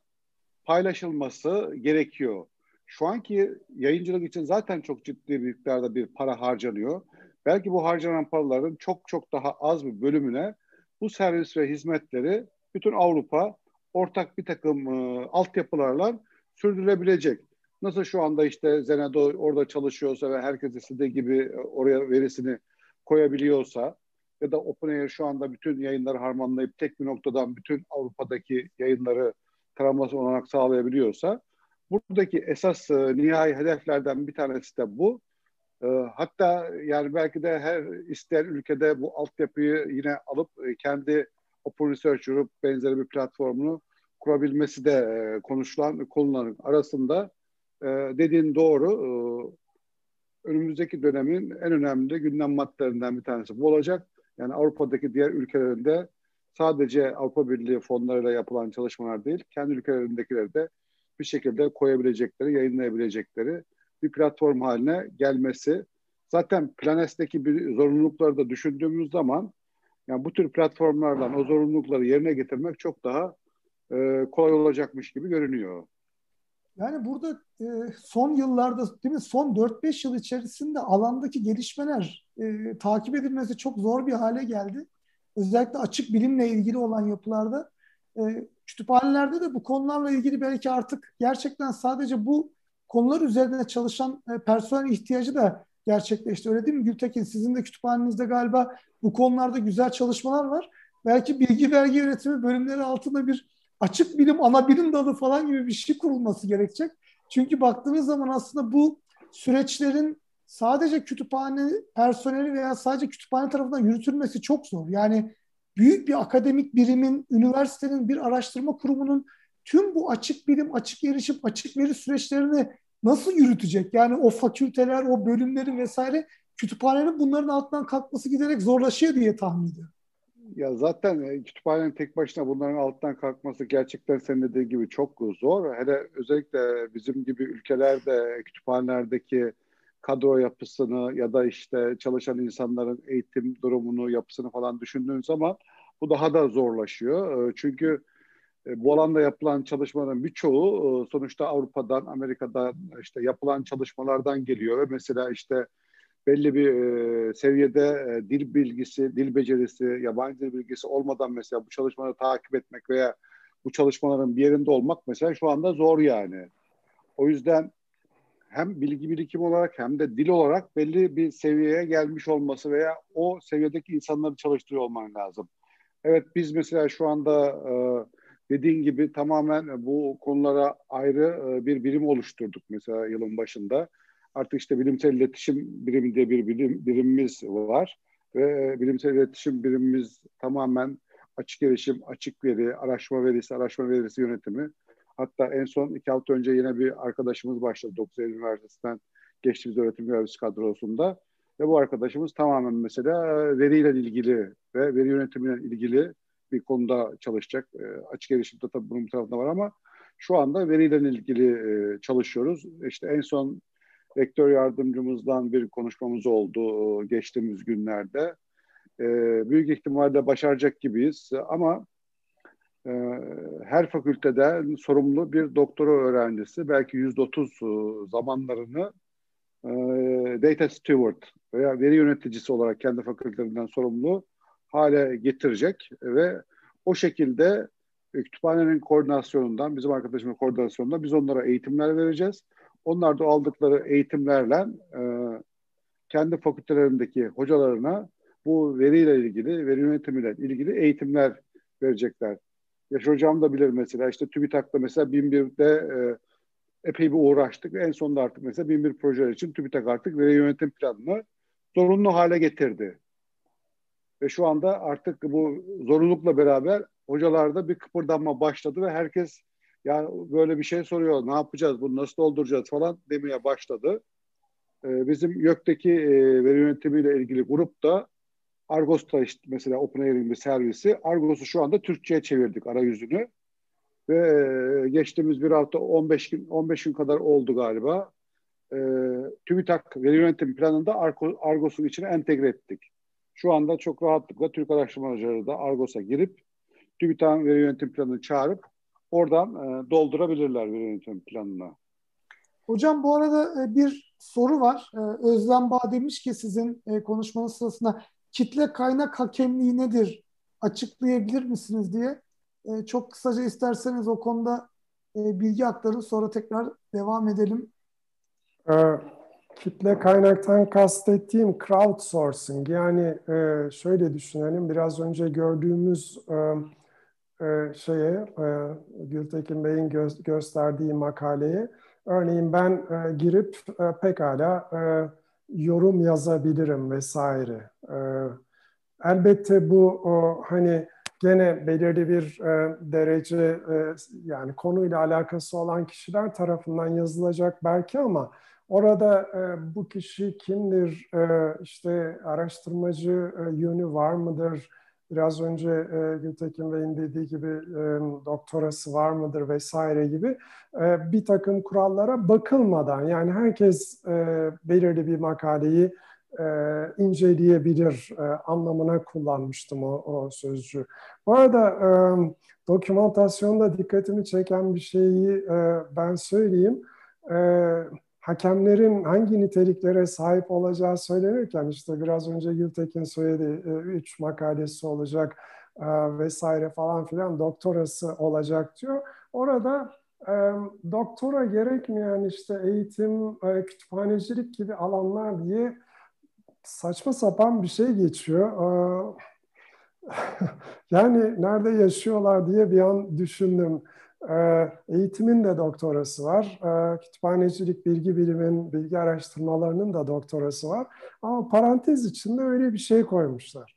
S2: paylaşılması gerekiyor. Şu anki yayıncılık için zaten çok ciddi miktarda bir para harcanıyor. Belki bu harcanan paraların çok çok daha az bir bölümüne bu servis ve hizmetleri bütün Avrupa ortak bir takım e, altyapılarla sürdürülebilecek. Nasıl şu anda işte Zenado orada çalışıyorsa ve herkes istediği gibi e, oraya verisini koyabiliyorsa ya da OpenAI şu anda bütün yayınları harmanlayıp tek bir noktadan bütün Avrupa'daki yayınları taraması olarak sağlayabiliyorsa buradaki esas e, nihai hedeflerden bir tanesi de bu. Ee, hatta yani belki de her isteyen ülkede bu altyapıyı yine alıp e, kendi Open Research Group benzeri bir platformunu kurabilmesi de e, konuşulan konuların arasında e, dediğin doğru. Önümüzdeki dönemin en önemli gündem maddelerinden bir tanesi bu olacak. Yani Avrupa'daki diğer ülkelerinde sadece Avrupa Birliği fonlarıyla yapılan çalışmalar değil, kendi ülkelerindekileri de bir şekilde koyabilecekleri, yayınlayabilecekleri bir platform haline gelmesi. Zaten Planes'teki bir zorunlulukları da düşündüğümüz zaman yani bu tür platformlardan o zorunlulukları yerine getirmek çok daha e, kolay olacakmış gibi görünüyor.
S1: Yani burada e, son yıllarda değil mi son 4-5 yıl içerisinde alandaki gelişmeler e, takip edilmesi çok zor bir hale geldi. Özellikle açık bilimle ilgili olan yapılarda e, kütüphanelerde de bu konularla ilgili belki artık gerçekten sadece bu konular üzerinde çalışan e, personel ihtiyacı da gerçekleşti. Öyle değil mi Gültekin? Sizin de kütüphanenizde galiba bu konularda güzel çalışmalar var. Belki bilgi vergi yönetimi bölümleri altında bir açık bilim ana bilim dalı falan gibi bir şey kurulması gerekecek. Çünkü baktığınız zaman aslında bu süreçlerin sadece kütüphane personeli veya sadece kütüphane tarafından yürütülmesi çok zor. Yani büyük bir akademik birimin, üniversitenin, bir araştırma kurumunun tüm bu açık bilim, açık erişim, açık veri süreçlerini nasıl yürütecek? Yani o fakülteler, o bölümlerin vesaire kütüphanenin bunların altından kalkması giderek zorlaşıyor diye tahmin ediyorum.
S2: Ya zaten e, kütüphanenin tek başına bunların altından kalkması gerçekten senin dediğin gibi çok zor. Hele özellikle bizim gibi ülkelerde kütüphanelerdeki kadro yapısını ya da işte çalışan insanların eğitim durumunu, yapısını falan düşündüğün zaman bu daha da zorlaşıyor. E, çünkü bu alanda yapılan çalışmaların birçoğu sonuçta Avrupa'dan, Amerika'dan işte yapılan çalışmalardan geliyor ve mesela işte belli bir e, seviyede e, dil bilgisi, dil becerisi, yabancı dil bilgisi olmadan mesela bu çalışmaları takip etmek veya bu çalışmaların bir yerinde olmak mesela şu anda zor yani. O yüzden hem bilgi birikim olarak hem de dil olarak belli bir seviyeye gelmiş olması veya o seviyedeki insanları çalıştırıyor olman lazım. Evet biz mesela şu anda e, dediğin gibi tamamen bu konulara ayrı e, bir birim oluşturduk mesela yılın başında. Artık işte bilimsel iletişim birimi diye bir bilim, birimimiz var. Ve bilimsel iletişim birimimiz tamamen açık erişim, açık veri, araştırma verisi, araştırma verisi yönetimi. Hatta en son iki hafta önce yine bir arkadaşımız başladı 9 Eylül Üniversitesi'nden geçtiğimiz öğretim görevlisi kadrosunda. Ve bu arkadaşımız tamamen mesela veriyle ilgili ve veri yönetimiyle ilgili bir konuda çalışacak. E, açık erişimde tabii bunun bir tarafında var ama şu anda veriyle ilgili e, çalışıyoruz. İşte en son rektör yardımcımızdan bir konuşmamız oldu geçtiğimiz günlerde. E, büyük ihtimalle başaracak gibiyiz ama e, her fakülteden sorumlu bir doktora öğrencisi belki yüzde otuz zamanlarını e, data steward veya veri yöneticisi olarak kendi fakültelerinden sorumlu hale getirecek ve o şekilde kütüphanenin koordinasyonundan, bizim arkadaşımın koordinasyonundan biz onlara eğitimler vereceğiz. Onlar da aldıkları eğitimlerle e, kendi fakültelerindeki hocalarına bu veriyle ilgili, veri yönetimiyle ilgili eğitimler verecekler. Yaş hocam da bilir mesela işte TÜBİTAK'ta mesela 1001'de e, epey bir uğraştık. En sonunda artık mesela 1001 projeler için TÜBİTAK artık veri yönetim planını zorunlu hale getirdi. Ve şu anda artık bu zorunlulukla beraber hocalarda bir kıpırdanma başladı ve herkes ya böyle bir şey soruyor. Ne yapacağız? Bunu nasıl dolduracağız falan demeye başladı. Ee, bizim YÖK'teki e, veri yönetimiyle ilgili grup da Argos'ta işte mesela OpenAI'nin bir servisi. Argos'u şu anda Türkçe'ye çevirdik arayüzünü. Ve e, geçtiğimiz bir hafta 15 gün 15 gün kadar oldu galiba. E, TÜBİTAK veri yönetim planında Argos'un içine entegre ettik. Şu anda çok rahatlıkla Türk araştırmacıları da Argos'a girip TÜBİTAK'ın veri yönetim planını çağırıp oradan e, doldurabilirler bir yönetim planına.
S1: Hocam bu arada e, bir soru var. E, Özlem Bağ demiş ki sizin e, konuşmanız sırasında kitle kaynak hakemliği nedir? Açıklayabilir misiniz diye. E, çok kısaca isterseniz o konuda e, bilgi aktarın sonra tekrar devam edelim.
S3: E, kitle kaynaktan kastettiğim crowdsourcing yani e, şöyle düşünelim biraz önce gördüğümüz e, e, şeye e, Gültekin Bey'in gö- gösterdiği makaleye örneğin ben e, girip e, pekala e, yorum yazabilirim vesaire. E, elbette bu o, hani gene belirli bir e, derece e, yani konuyla alakası olan kişiler tarafından yazılacak belki ama orada e, bu kişi kimdir, e, işte araştırmacı e, yönü var mıdır, biraz önce e, Gültekin Bey'in dediği gibi e, doktorası var mıdır vesaire gibi e, bir takım kurallara bakılmadan yani herkes e, belirli bir makaleyi e, inceleyebilir e, anlamına kullanmıştım o, o sözcüğü. Bu arada e, dokümantasyonda dikkatimi çeken bir şeyi e, ben söyleyeyim. E, hakemlerin hangi niteliklere sahip olacağı söylenirken işte biraz önce Gültekin söyledi e, üç makalesi olacak e, vesaire falan filan doktorası olacak diyor. Orada e, doktora gerekmeyen işte eğitim, kütüphanecilik gibi alanlar diye saçma sapan bir şey geçiyor. Yani nerede yaşıyorlar diye bir an düşündüm. Ee, eğitimin de doktorası var. Ee, kütüphanecilik, bilgi bilimin, bilgi araştırmalarının da doktorası var. Ama parantez içinde öyle bir şey koymuşlar.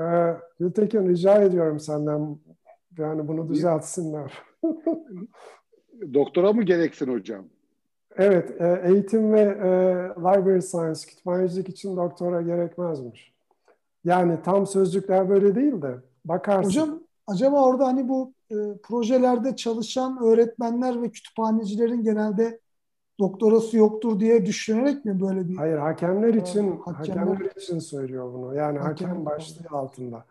S3: Ee, Gültekin rica ediyorum senden yani bunu düzeltsinler.
S2: Doktora mı gereksin hocam?
S3: Evet, e, eğitim ve e, library science, kütüphanecilik için doktora gerekmezmiş. Yani tam sözcükler böyle değil de bakarsın.
S1: Hocam acaba orada hani bu e, projelerde çalışan öğretmenler ve kütüphanecilerin genelde doktorası yoktur diye düşünerek mi böyle bir...
S3: Hayır, hakemler için hakemler, hakemler için söylüyor bunu. Yani hakem, hakem başlığı altında.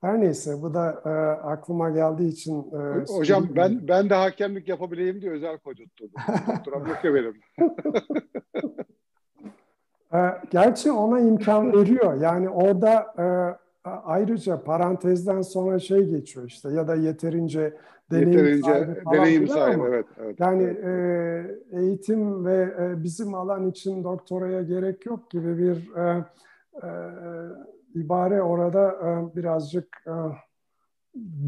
S3: Her neyse bu da e, aklıma geldiği için
S2: e, Hocam ben ben de hakemlik yapabileyim diye özel kocutturdum. Doktoram yok ya benim.
S3: e, gerçi ona imkan veriyor. Yani orada e, ayrıca parantezden sonra şey geçiyor işte ya da yeterince deneyim
S2: yeterince sahibi falan deneyim sahibi evet, evet.
S3: Yani e, eğitim ve e, bizim alan için doktoraya gerek yok gibi bir e, e, ibare orada e, birazcık e,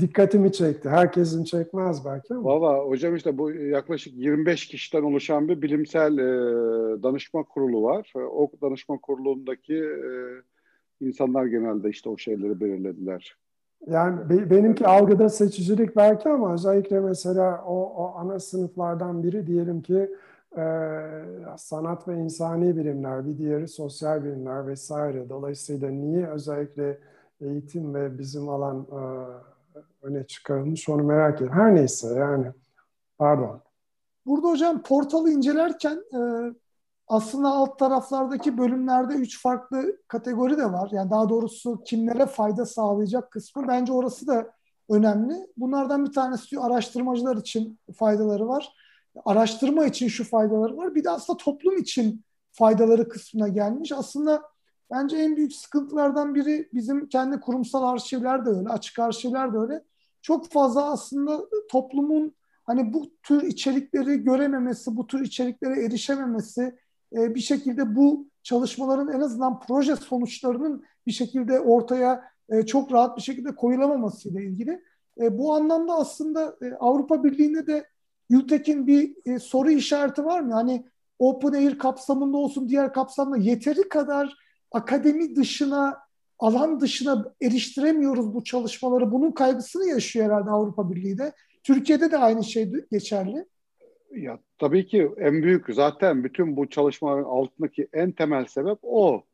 S3: dikkatimi çekti. Herkesin çekmez belki ama.
S2: Valla hocam işte bu yaklaşık 25 kişiden oluşan bir bilimsel e, danışma kurulu var. O danışma kurulundaki e, insanlar genelde işte o şeyleri belirlediler.
S3: Yani be, benimki algıda seçicilik belki ama özellikle mesela o, o ana sınıflardan biri diyelim ki e, sanat ve insani bilimler, bir diğeri sosyal bilimler vesaire. Dolayısıyla niye özellikle eğitim ve bizim alan e, öne çıkarılmış onu merak ediyorum. Her neyse yani pardon.
S1: Burada hocam portalı incelerken e, aslında alt taraflardaki bölümlerde üç farklı kategori de var. Yani daha doğrusu kimlere fayda sağlayacak kısmı bence orası da önemli. Bunlardan bir tanesi diyor araştırmacılar için faydaları var araştırma için şu faydaları var. Bir de aslında toplum için faydaları kısmına gelmiş. Aslında bence en büyük sıkıntılardan biri bizim kendi kurumsal arşivler de öyle, açık arşivler de öyle. Çok fazla aslında toplumun hani bu tür içerikleri görememesi, bu tür içeriklere erişememesi, e, bir şekilde bu çalışmaların en azından proje sonuçlarının bir şekilde ortaya e, çok rahat bir şekilde koyulamaması ile ilgili. E, bu anlamda aslında Avrupa Birliği'nde de Gültekin bir soru işareti var mı? Hani Open Air kapsamında olsun diğer kapsamda yeteri kadar akademi dışına alan dışına eriştiremiyoruz bu çalışmaları. Bunun kaygısını yaşıyor herhalde Avrupa Birliği de. Türkiye'de de aynı şey geçerli.
S2: Ya tabii ki en büyük zaten bütün bu çalışmaların altındaki en temel sebep o.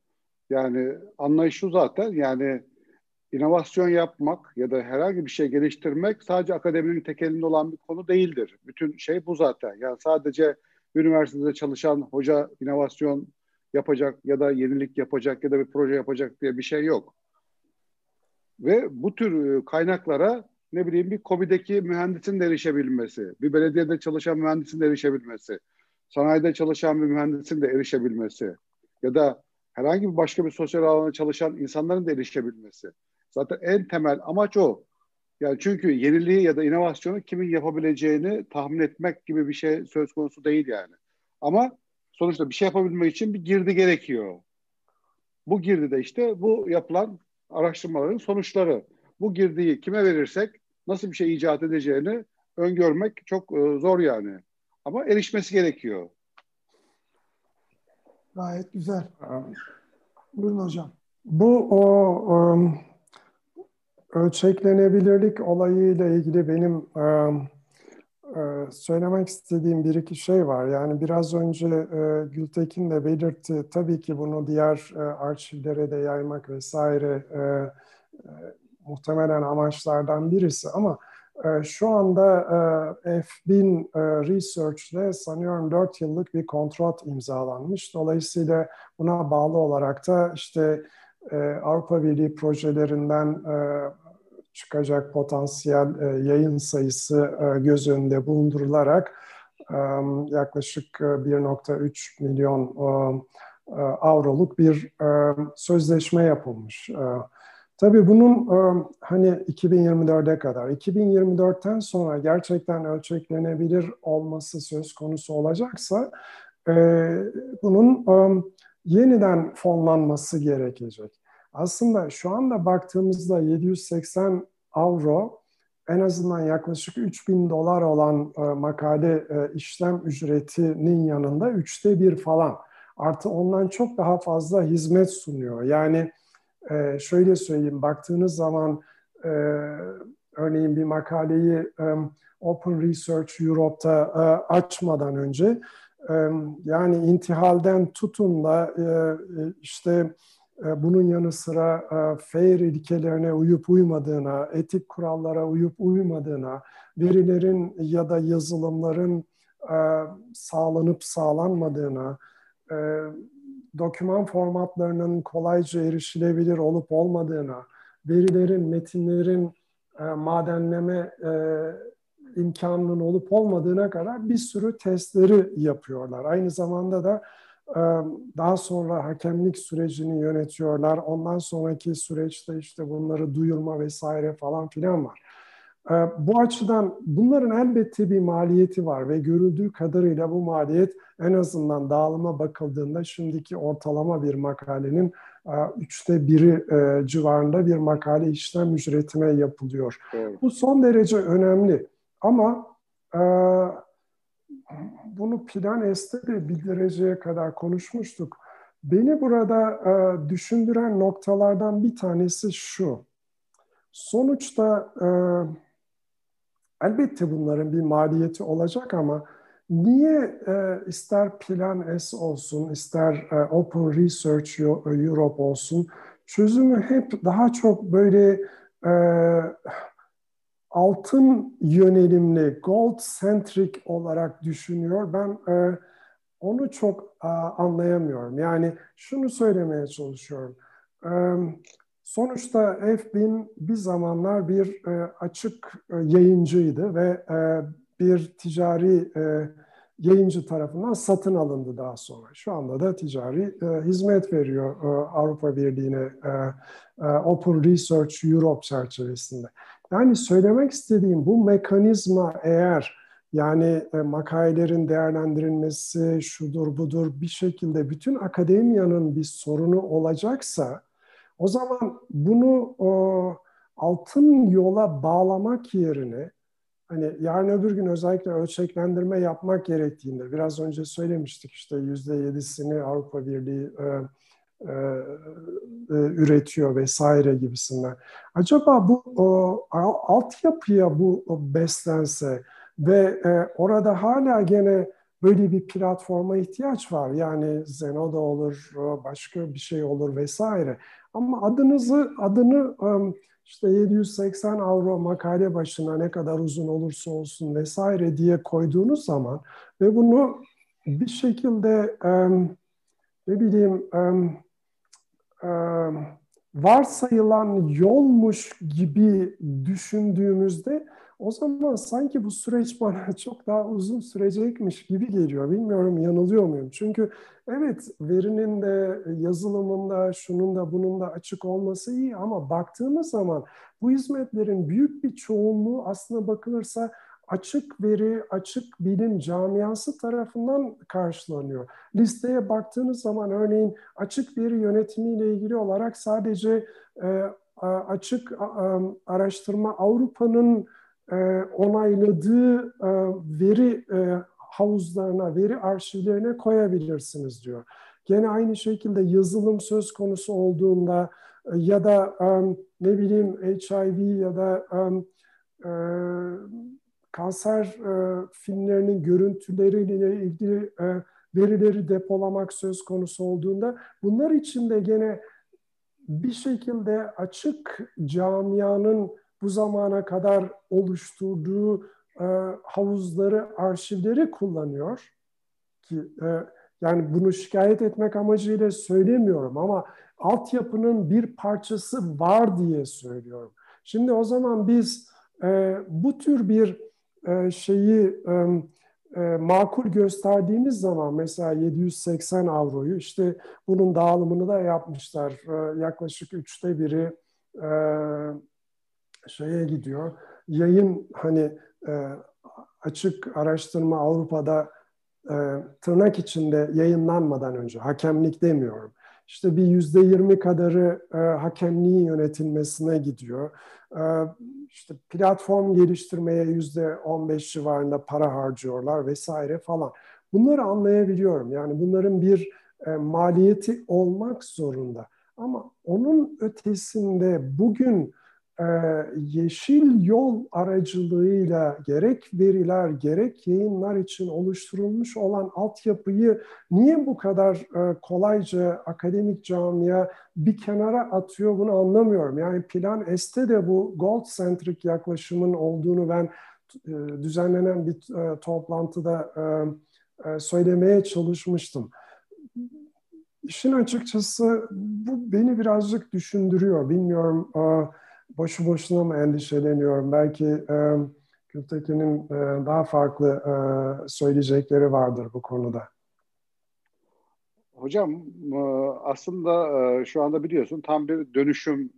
S2: Yani anlayış şu zaten yani inovasyon yapmak ya da herhangi bir şey geliştirmek sadece akademinin tekelinde olan bir konu değildir. Bütün şey bu zaten. Yani sadece üniversitede çalışan hoca inovasyon yapacak ya da yenilik yapacak ya da bir proje yapacak diye bir şey yok. Ve bu tür e, kaynaklara ne bileyim bir KOBİ'deki mühendisin de erişebilmesi, bir belediyede çalışan mühendisin de erişebilmesi, sanayide çalışan bir mühendisin de erişebilmesi ya da herhangi bir başka bir sosyal alanda çalışan insanların da erişebilmesi. Zaten en temel amaç o. Yani çünkü yeniliği ya da inovasyonu kimin yapabileceğini tahmin etmek gibi bir şey söz konusu değil yani. Ama sonuçta bir şey yapabilmek için bir girdi gerekiyor. Bu girdi de işte bu yapılan araştırmaların sonuçları. Bu girdiyi kime verirsek nasıl bir şey icat edeceğini öngörmek çok e, zor yani. Ama erişmesi gerekiyor.
S1: Gayet güzel. Buyurun hocam.
S3: Bu o um, ölçeklenebilirlik olayıyla ilgili benim e, söylemek istediğim bir iki şey var. Yani biraz önce e, Gültekin de belirtti. Tabii ki bunu diğer e, arşivlere de yaymak vesaire muhtemelen amaçlardan birisi ama e, şu anda e, F1000 e, Research'le sanıyorum 4 yıllık bir kontrat imzalanmış. Dolayısıyla buna bağlı olarak da işte Avrupa Birliği projelerinden çıkacak potansiyel yayın sayısı göz önünde bulundurularak yaklaşık 1.3 e, milyon avroluk bir sözleşme yapılmış. E, tabii bunun hani 2024'e kadar, 2024'ten sonra gerçekten ölçeklenebilir olması söz konusu olacaksa bunun yeniden fonlanması gerekecek. Aslında şu anda baktığımızda 780 avro en azından yaklaşık 3000 dolar olan makale işlem ücretinin yanında üçte bir falan. Artı ondan çok daha fazla hizmet sunuyor. Yani e, şöyle söyleyeyim, baktığınız zaman e, örneğin bir makaleyi e, Open Research Europe'da e, açmadan önce e, yani intihalden tutun da e, e işte e, bunun yanı sıra e, fair ilkelerine uyup uymadığına, etik kurallara uyup uymadığına, verilerin ya da yazılımların e, sağlanıp sağlanmadığına, doküman formatlarının kolayca erişilebilir olup olmadığına, verilerin, metinlerin madenleme imkanının olup olmadığına kadar bir sürü testleri yapıyorlar. Aynı zamanda da daha sonra hakemlik sürecini yönetiyorlar. Ondan sonraki süreçte işte bunları duyurma vesaire falan filan var. Bu açıdan bunların elbette bir maliyeti var ve görüldüğü kadarıyla bu maliyet en azından dağılıma bakıldığında şimdiki ortalama bir makalenin üçte biri civarında bir makale işlem ücretine yapılıyor. Evet. Bu son derece önemli ama bunu plan este de bildireceğe kadar konuşmuştuk. Beni burada e, düşündüren noktalardan bir tanesi şu. Sonuçta e, elbette bunların bir maliyeti olacak ama niye e, ister Plan S olsun, ister e, Open Research Europe olsun çözümü hep daha çok böyle e, altın yönelimli, gold centric olarak düşünüyor. Ben e, onu çok e, anlayamıyorum. Yani şunu söylemeye çalışıyorum. E, sonuçta F1000 bir zamanlar bir e, açık e, yayıncıydı ve e, bir ticari e, yayıncı tarafından satın alındı daha sonra. Şu anda da ticari e, hizmet veriyor e, Avrupa Birliği'ne e, e, Open Research Europe çerçevesinde. Yani söylemek istediğim bu mekanizma eğer yani e, makalelerin değerlendirilmesi şudur budur bir şekilde bütün akademiyanın bir sorunu olacaksa o zaman bunu o, altın yola bağlamak yerine hani yarın öbür gün özellikle ölçeklendirme yapmak gerektiğinde biraz önce söylemiştik işte yüzde yedisini Avrupa Birliği e, e, e, üretiyor vesaire gibisinden. Acaba bu o, altyapıya bu beslense ve e, orada hala gene böyle bir platforma ihtiyaç var. Yani Zeno'da olur, başka bir şey olur vesaire. Ama adınızı adını işte 780 avro makale başına ne kadar uzun olursa olsun vesaire diye koyduğunuz zaman ve bunu bir şekilde ne bileyim varsayılan yolmuş gibi düşündüğümüzde o zaman sanki bu süreç bana çok daha uzun sürecekmiş gibi geliyor. Bilmiyorum yanılıyor muyum? Çünkü evet verinin de yazılımında şunun da bunun da açık olması iyi ama baktığımız zaman bu hizmetlerin büyük bir çoğunluğu aslında bakılırsa açık veri, açık bilim camiası tarafından karşılanıyor. Listeye baktığınız zaman örneğin açık veri yönetimiyle ilgili olarak sadece e, açık araştırma Avrupa'nın e, onayladığı e, veri e, havuzlarına, veri arşivlerine koyabilirsiniz diyor. Gene aynı şekilde yazılım söz konusu olduğunda ya da ne bileyim HIV ya da kanser filmlerinin görüntüleriyle ilgili verileri depolamak söz konusu olduğunda bunlar için de gene bir şekilde açık camianın bu zamana kadar oluşturduğu e, havuzları, arşivleri kullanıyor ki e, yani bunu şikayet etmek amacıyla söylemiyorum ama altyapının bir parçası var diye söylüyorum. Şimdi o zaman biz e, bu tür bir e, şeyi e, e, makul gösterdiğimiz zaman mesela 780 avroyu işte bunun dağılımını da yapmışlar. yaklaşık üçte biri şeye gidiyor. Yayın hani açık araştırma Avrupa'da tırnak içinde yayınlanmadan önce, hakemlik demiyorum. işte bir yüzde yirmi kadarı e, hakemliğin yönetilmesine gidiyor. E, işte platform geliştirmeye yüzde on beş civarında para harcıyorlar vesaire falan. Bunları anlayabiliyorum. Yani bunların bir e, maliyeti olmak zorunda. Ama onun ötesinde bugün e, yeşil yol aracılığıyla gerek veriler gerek yayınlar için oluşturulmuş olan altyapıyı niye bu kadar e, kolayca akademik camia bir kenara atıyor bunu anlamıyorum. Yani Plan S'te de bu gold centric yaklaşımın olduğunu ben e, düzenlenen bir e, toplantıda söylemeye çalışmıştım. İşin açıkçası bu beni birazcık düşündürüyor. Bilmiyorum e, boşu boşuna mı endişeleniyorum? Belki e, Gültekin'in e, daha farklı e, söyleyecekleri vardır bu konuda.
S2: Hocam aslında şu anda biliyorsun tam bir dönüşüm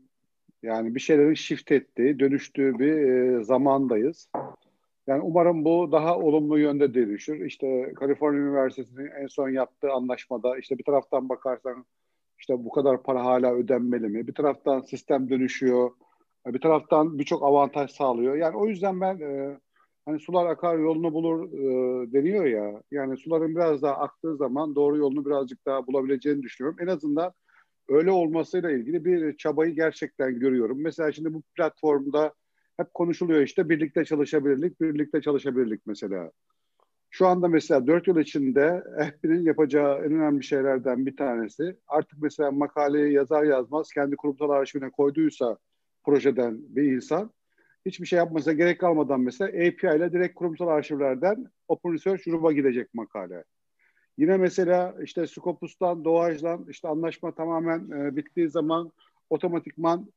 S2: yani bir şeylerin shift ettiği, dönüştüğü bir zamandayız. Yani umarım bu daha olumlu yönde dönüşür. İşte Kaliforniya Üniversitesi'nin en son yaptığı anlaşmada işte bir taraftan bakarsan işte bu kadar para hala ödenmeli mi? Bir taraftan sistem dönüşüyor. Bir taraftan birçok avantaj sağlıyor. Yani o yüzden ben e, hani sular akar yolunu bulur e, deniyor ya. Yani suların biraz daha aktığı zaman doğru yolunu birazcık daha bulabileceğini düşünüyorum. En azından öyle olmasıyla ilgili bir çabayı gerçekten görüyorum. Mesela şimdi bu platformda hep konuşuluyor işte birlikte çalışabilirlik, birlikte çalışabilirlik mesela. Şu anda mesela dört yıl içinde FB'nin yapacağı en önemli şeylerden bir tanesi artık mesela makaleyi yazar yazmaz kendi kurumsal arşivine koyduysa projeden bir insan hiçbir şey yapmasına gerek kalmadan mesela API ile direkt kurumsal arşivlerden Open Research Group'a gidecek makale. Yine mesela işte Scopus'tan, Doğaj'dan işte anlaşma tamamen e, bittiği zaman otomatikman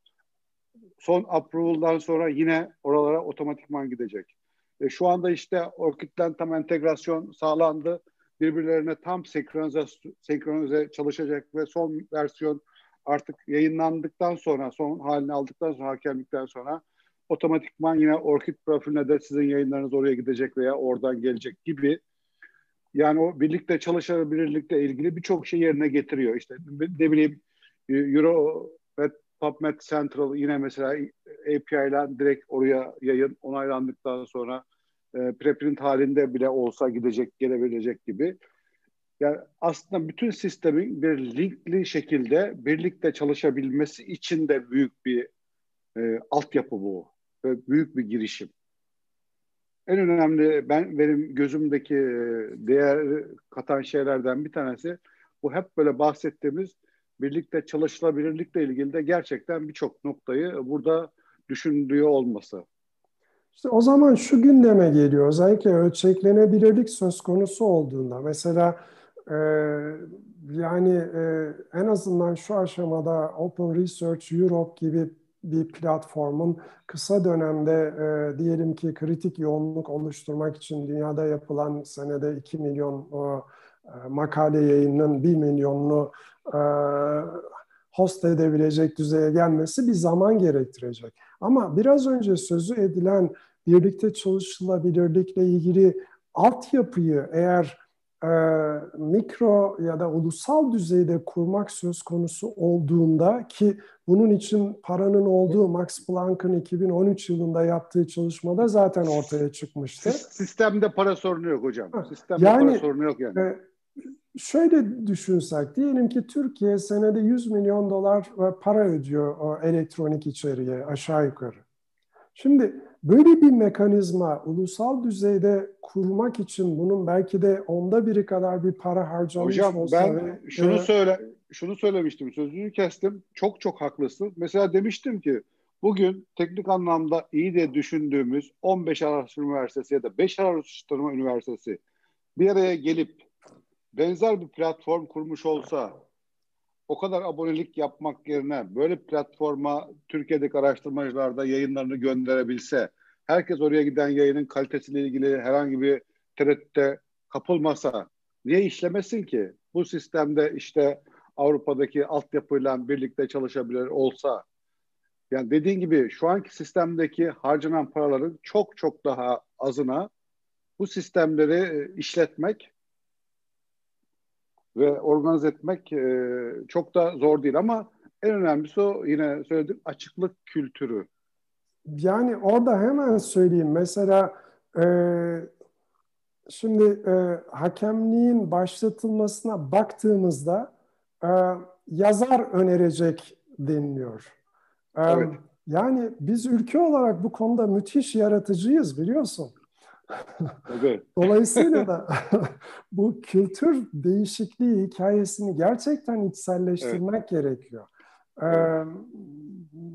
S2: son approval'dan sonra yine oralara otomatikman gidecek. E, şu anda işte ORCID'den tam entegrasyon sağlandı. Birbirlerine tam senkronize, senkronize çalışacak ve son versiyon artık yayınlandıktan sonra, son halini aldıktan sonra, hakemlikten sonra otomatikman yine ORCID profiline de sizin yayınlarınız oraya gidecek veya oradan gelecek gibi. Yani o birlikte çalışabilirlikle ilgili birçok şey yerine getiriyor. İşte ne bileyim Euro ve PubMed Central yine mesela API ile direkt oraya yayın onaylandıktan sonra e, preprint halinde bile olsa gidecek, gelebilecek gibi. Yani aslında bütün sistemin bir linkli şekilde birlikte çalışabilmesi için de büyük bir e, altyapı bu. Ve büyük bir girişim. En önemli ben benim gözümdeki e, değer katan şeylerden bir tanesi bu hep böyle bahsettiğimiz birlikte çalışılabilirlikle ilgili de gerçekten birçok noktayı burada düşündüğü olması.
S3: İşte o zaman şu gündeme geliyor. Özellikle ölçeklenebilirlik söz konusu olduğunda. Mesela e, yani e, en azından şu aşamada Open Research Europe gibi bir platformun kısa dönemde e, diyelim ki kritik yoğunluk oluşturmak için dünyada yapılan senede 2 milyon o, e, makale yayının 1 milyonunu e, host edebilecek düzeye gelmesi bir zaman gerektirecek. Ama biraz önce sözü edilen birlikte çalışılabilirlikle ilgili altyapıyı eğer e, mikro ya da ulusal düzeyde kurmak söz konusu olduğunda ki bunun için paranın olduğu Max Planck'ın 2013 yılında yaptığı çalışmada zaten ortaya çıkmıştı.
S2: Sistemde para sorunu yok hocam. Sistemde yani, para sorunu yok yani. E,
S3: şöyle düşünsek, diyelim ki Türkiye senede 100 milyon dolar para ödüyor o elektronik içeriğe aşağı yukarı. Şimdi böyle bir mekanizma ulusal düzeyde kurmak için bunun belki de onda biri kadar bir para harcamış
S2: Hocam,
S3: olsa
S2: ben ve, şunu e, söyle şunu söylemiştim, sözünü kestim. Çok çok haklısın. Mesela demiştim ki bugün teknik anlamda iyi de düşündüğümüz 15 Araştırma Üniversitesi ya da 5 Araştırma Üniversitesi bir araya gelip benzer bir platform kurmuş olsa o kadar abonelik yapmak yerine böyle platforma Türkiye'deki araştırmacılar da yayınlarını gönderebilse, herkes oraya giden yayının kalitesiyle ilgili herhangi bir tereddütte kapılmasa niye işlemesin ki? Bu sistemde işte Avrupa'daki altyapıyla birlikte çalışabilir olsa yani dediğin gibi şu anki sistemdeki harcanan paraların çok çok daha azına bu sistemleri işletmek ve organize etmek e, çok da zor değil ama en önemlisi o yine söyledim açıklık kültürü.
S3: Yani orada hemen söyleyeyim. Mesela e, şimdi e, hakemliğin başlatılmasına baktığımızda e, yazar önerecek deniliyor. E, evet. Yani biz ülke olarak bu konuda müthiş yaratıcıyız biliyorsun. Evet. Dolayısıyla da bu kültür değişikliği hikayesini gerçekten içselleştirmek evet. gerekiyor. Ee,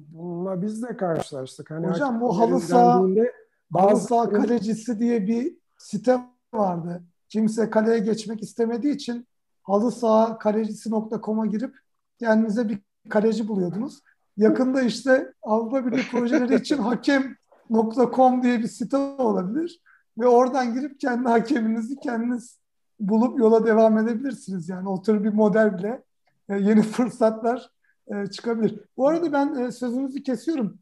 S3: bununla biz de karşılaştık.
S1: Hani Hocam bu halı saha, bazı halı saha kalecisi diye bir site vardı. Kimse kaleye geçmek istemediği için halı saha kalecisi.com'a girip kendinize bir kaleci buluyordunuz. Yakında işte Avrupa Birliği projeleri için hakem.com diye bir site olabilir. Ve oradan girip kendi hakeminizi kendiniz bulup yola devam edebilirsiniz. Yani o tür bir model bile e, yeni fırsatlar e, çıkabilir. Bu arada ben e, sözünüzü kesiyorum.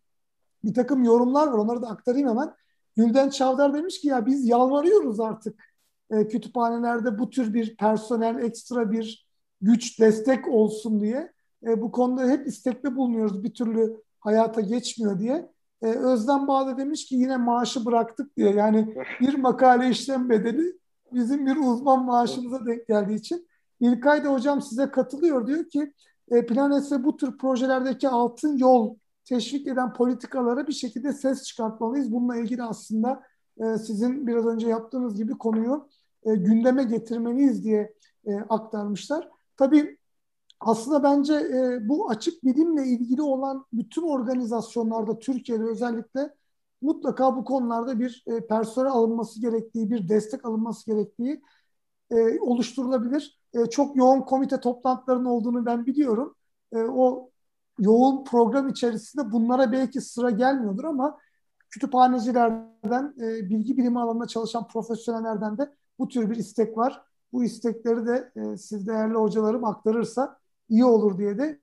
S1: Bir takım yorumlar var. Onları da aktarayım hemen. Gülden Çavdar demiş ki ya biz yalvarıyoruz artık kütüphanelerde bu tür bir personel, ekstra bir güç, destek olsun diye. Bu konuda hep istekli bulunuyoruz. Bir türlü hayata geçmiyor diye. E, Özlem Bağda demiş ki yine maaşı bıraktık diye. Yani bir makale işlem bedeli bizim bir uzman maaşımıza denk geldiği için. İlkay da hocam size katılıyor. Diyor ki e, Planet'se bu tür projelerdeki altın yol teşvik eden politikalara bir şekilde ses çıkartmalıyız. Bununla ilgili aslında e, sizin biraz önce yaptığınız gibi konuyu e, gündeme getirmeliyiz diye e, aktarmışlar. Tabii aslında bence e, bu açık bilimle ilgili olan bütün organizasyonlarda Türkiye'de özellikle mutlaka bu konularda bir e, personel alınması gerektiği, bir destek alınması gerektiği e, oluşturulabilir. E, çok yoğun komite toplantılarının olduğunu ben biliyorum. E, o yoğun program içerisinde bunlara belki sıra gelmiyordur ama kütüphanecilerden, e, bilgi bilimi alanında çalışan profesyonellerden de bu tür bir istek var. Bu istekleri de e, siz değerli hocalarım aktarırsa iyi olur diye de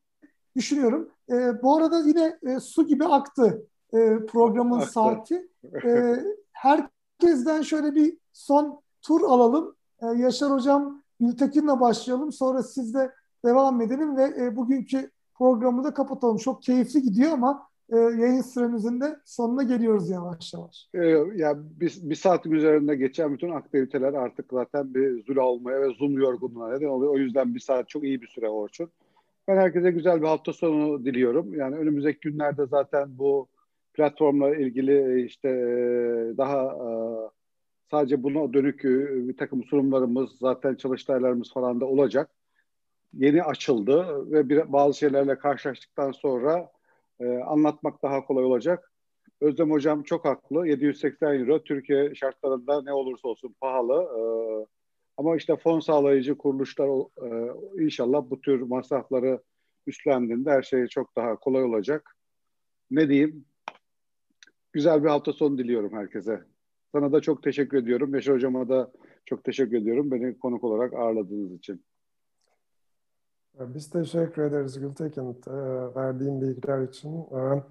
S1: düşünüyorum. E, bu arada yine e, su gibi aktı e, programın aktı. saati. E, herkesten şöyle bir son tur alalım. E, Yaşar Hocam Gültekin'le başlayalım. Sonra siz de devam edelim ve e, bugünkü programı da kapatalım. Çok keyifli gidiyor ama e, yayın süremizin de sonuna geliyoruz yavaş yavaş.
S2: E, ya bir, bir saatin üzerinde geçen bütün aktiviteler artık zaten bir zula olmaya ve zoom yorgunluğuna neden oluyor. O yüzden bir saat çok iyi bir süre Orçun. Ben herkese güzel bir hafta sonu diliyorum. Yani önümüzdeki günlerde zaten bu platformla ilgili işte e, daha e, sadece buna dönük e, bir takım sunumlarımız, zaten çalıştaylarımız falan da olacak. Yeni açıldı ve bir, bazı şeylerle karşılaştıktan sonra e, anlatmak daha kolay olacak. Özlem Hocam çok haklı. 780 euro Türkiye şartlarında ne olursa olsun pahalı. E, ama işte fon sağlayıcı kuruluşlar e, inşallah bu tür masrafları üstlendiğinde her şey çok daha kolay olacak. Ne diyeyim? Güzel bir hafta sonu diliyorum herkese. Sana da çok teşekkür ediyorum. Yaşar Hocam'a da çok teşekkür ediyorum beni konuk olarak ağırladığınız için.
S3: Biz teşekkür ederiz Gültekin e, verdiğin bilgiler için. E,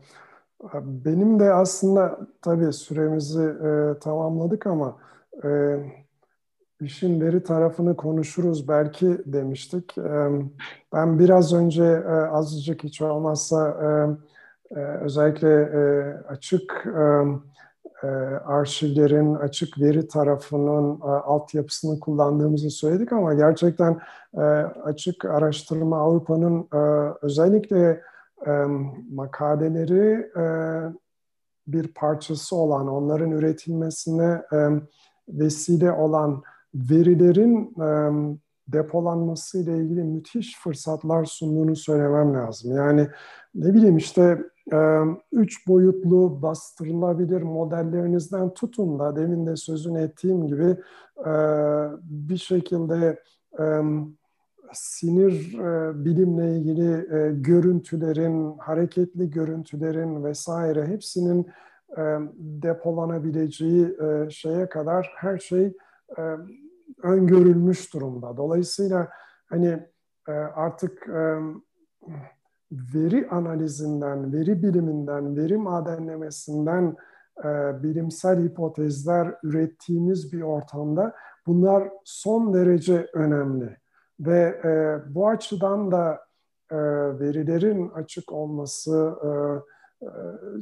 S3: benim de aslında tabii süremizi e, tamamladık ama işin veri tarafını konuşuruz belki demiştik. Ben biraz önce azıcık hiç olmazsa özellikle açık arşivlerin açık veri tarafının altyapısını kullandığımızı söyledik ama gerçekten açık araştırma Avrupa'nın özellikle makaleleri bir parçası olan, onların üretilmesine vesile olan verilerin depolanması ile ilgili müthiş fırsatlar sunduğunu söylemem lazım. Yani ne bileyim işte üç boyutlu bastırılabilir modellerinizden tutun da demin de sözünü ettiğim gibi bir şekilde sinir bilimle ilgili görüntülerin, hareketli görüntülerin vesaire hepsinin depolanabileceği şeye kadar her şey öngörülmüş durumda. Dolayısıyla hani artık veri analizinden, veri biliminden, veri madenlemesinden bilimsel hipotezler ürettiğimiz bir ortamda bunlar son derece önemli. ve e, bu açıdan da e, verilerin açık olması e, e,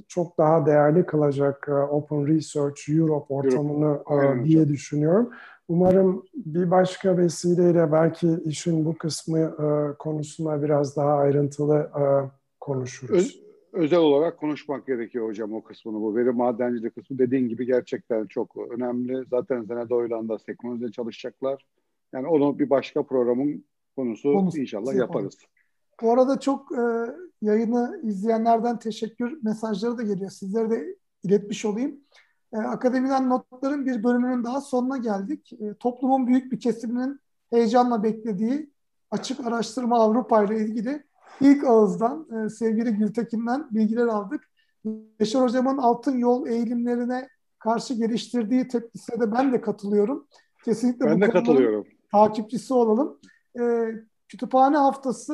S3: çok daha değerli kılacak e, Open Research Europe ortamını Europe. diye düşünüyorum. Umarım bir başka vesileyle belki işin bu kısmı konusuna biraz daha ayrıntılı konuşuruz.
S2: Öz, özel olarak konuşmak gerekiyor hocam o kısmını. Bu veri madenciliği kısmı dediğin gibi gerçekten çok önemli. Zaten Zenedoylan'da sekmözde çalışacaklar. Yani onu bir başka programın konusu, konusu inşallah yaparız.
S1: Bu arada çok e, yayını izleyenlerden teşekkür mesajları da geliyor. Sizlere de iletmiş olayım. E, akademiden notların bir bölümünün daha sonuna geldik. E, toplumun büyük bir kesiminin heyecanla beklediği açık araştırma Avrupa ile ilgili ilk ağızdan e, sevgili Gültekin'den bilgiler aldık. Yaşar Hocam'ın altın yol eğilimlerine karşı geliştirdiği tepkisine de ben de katılıyorum.
S2: Kesinlikle ben bu de katılıyorum.
S1: takipçisi olalım. E, kütüphane haftası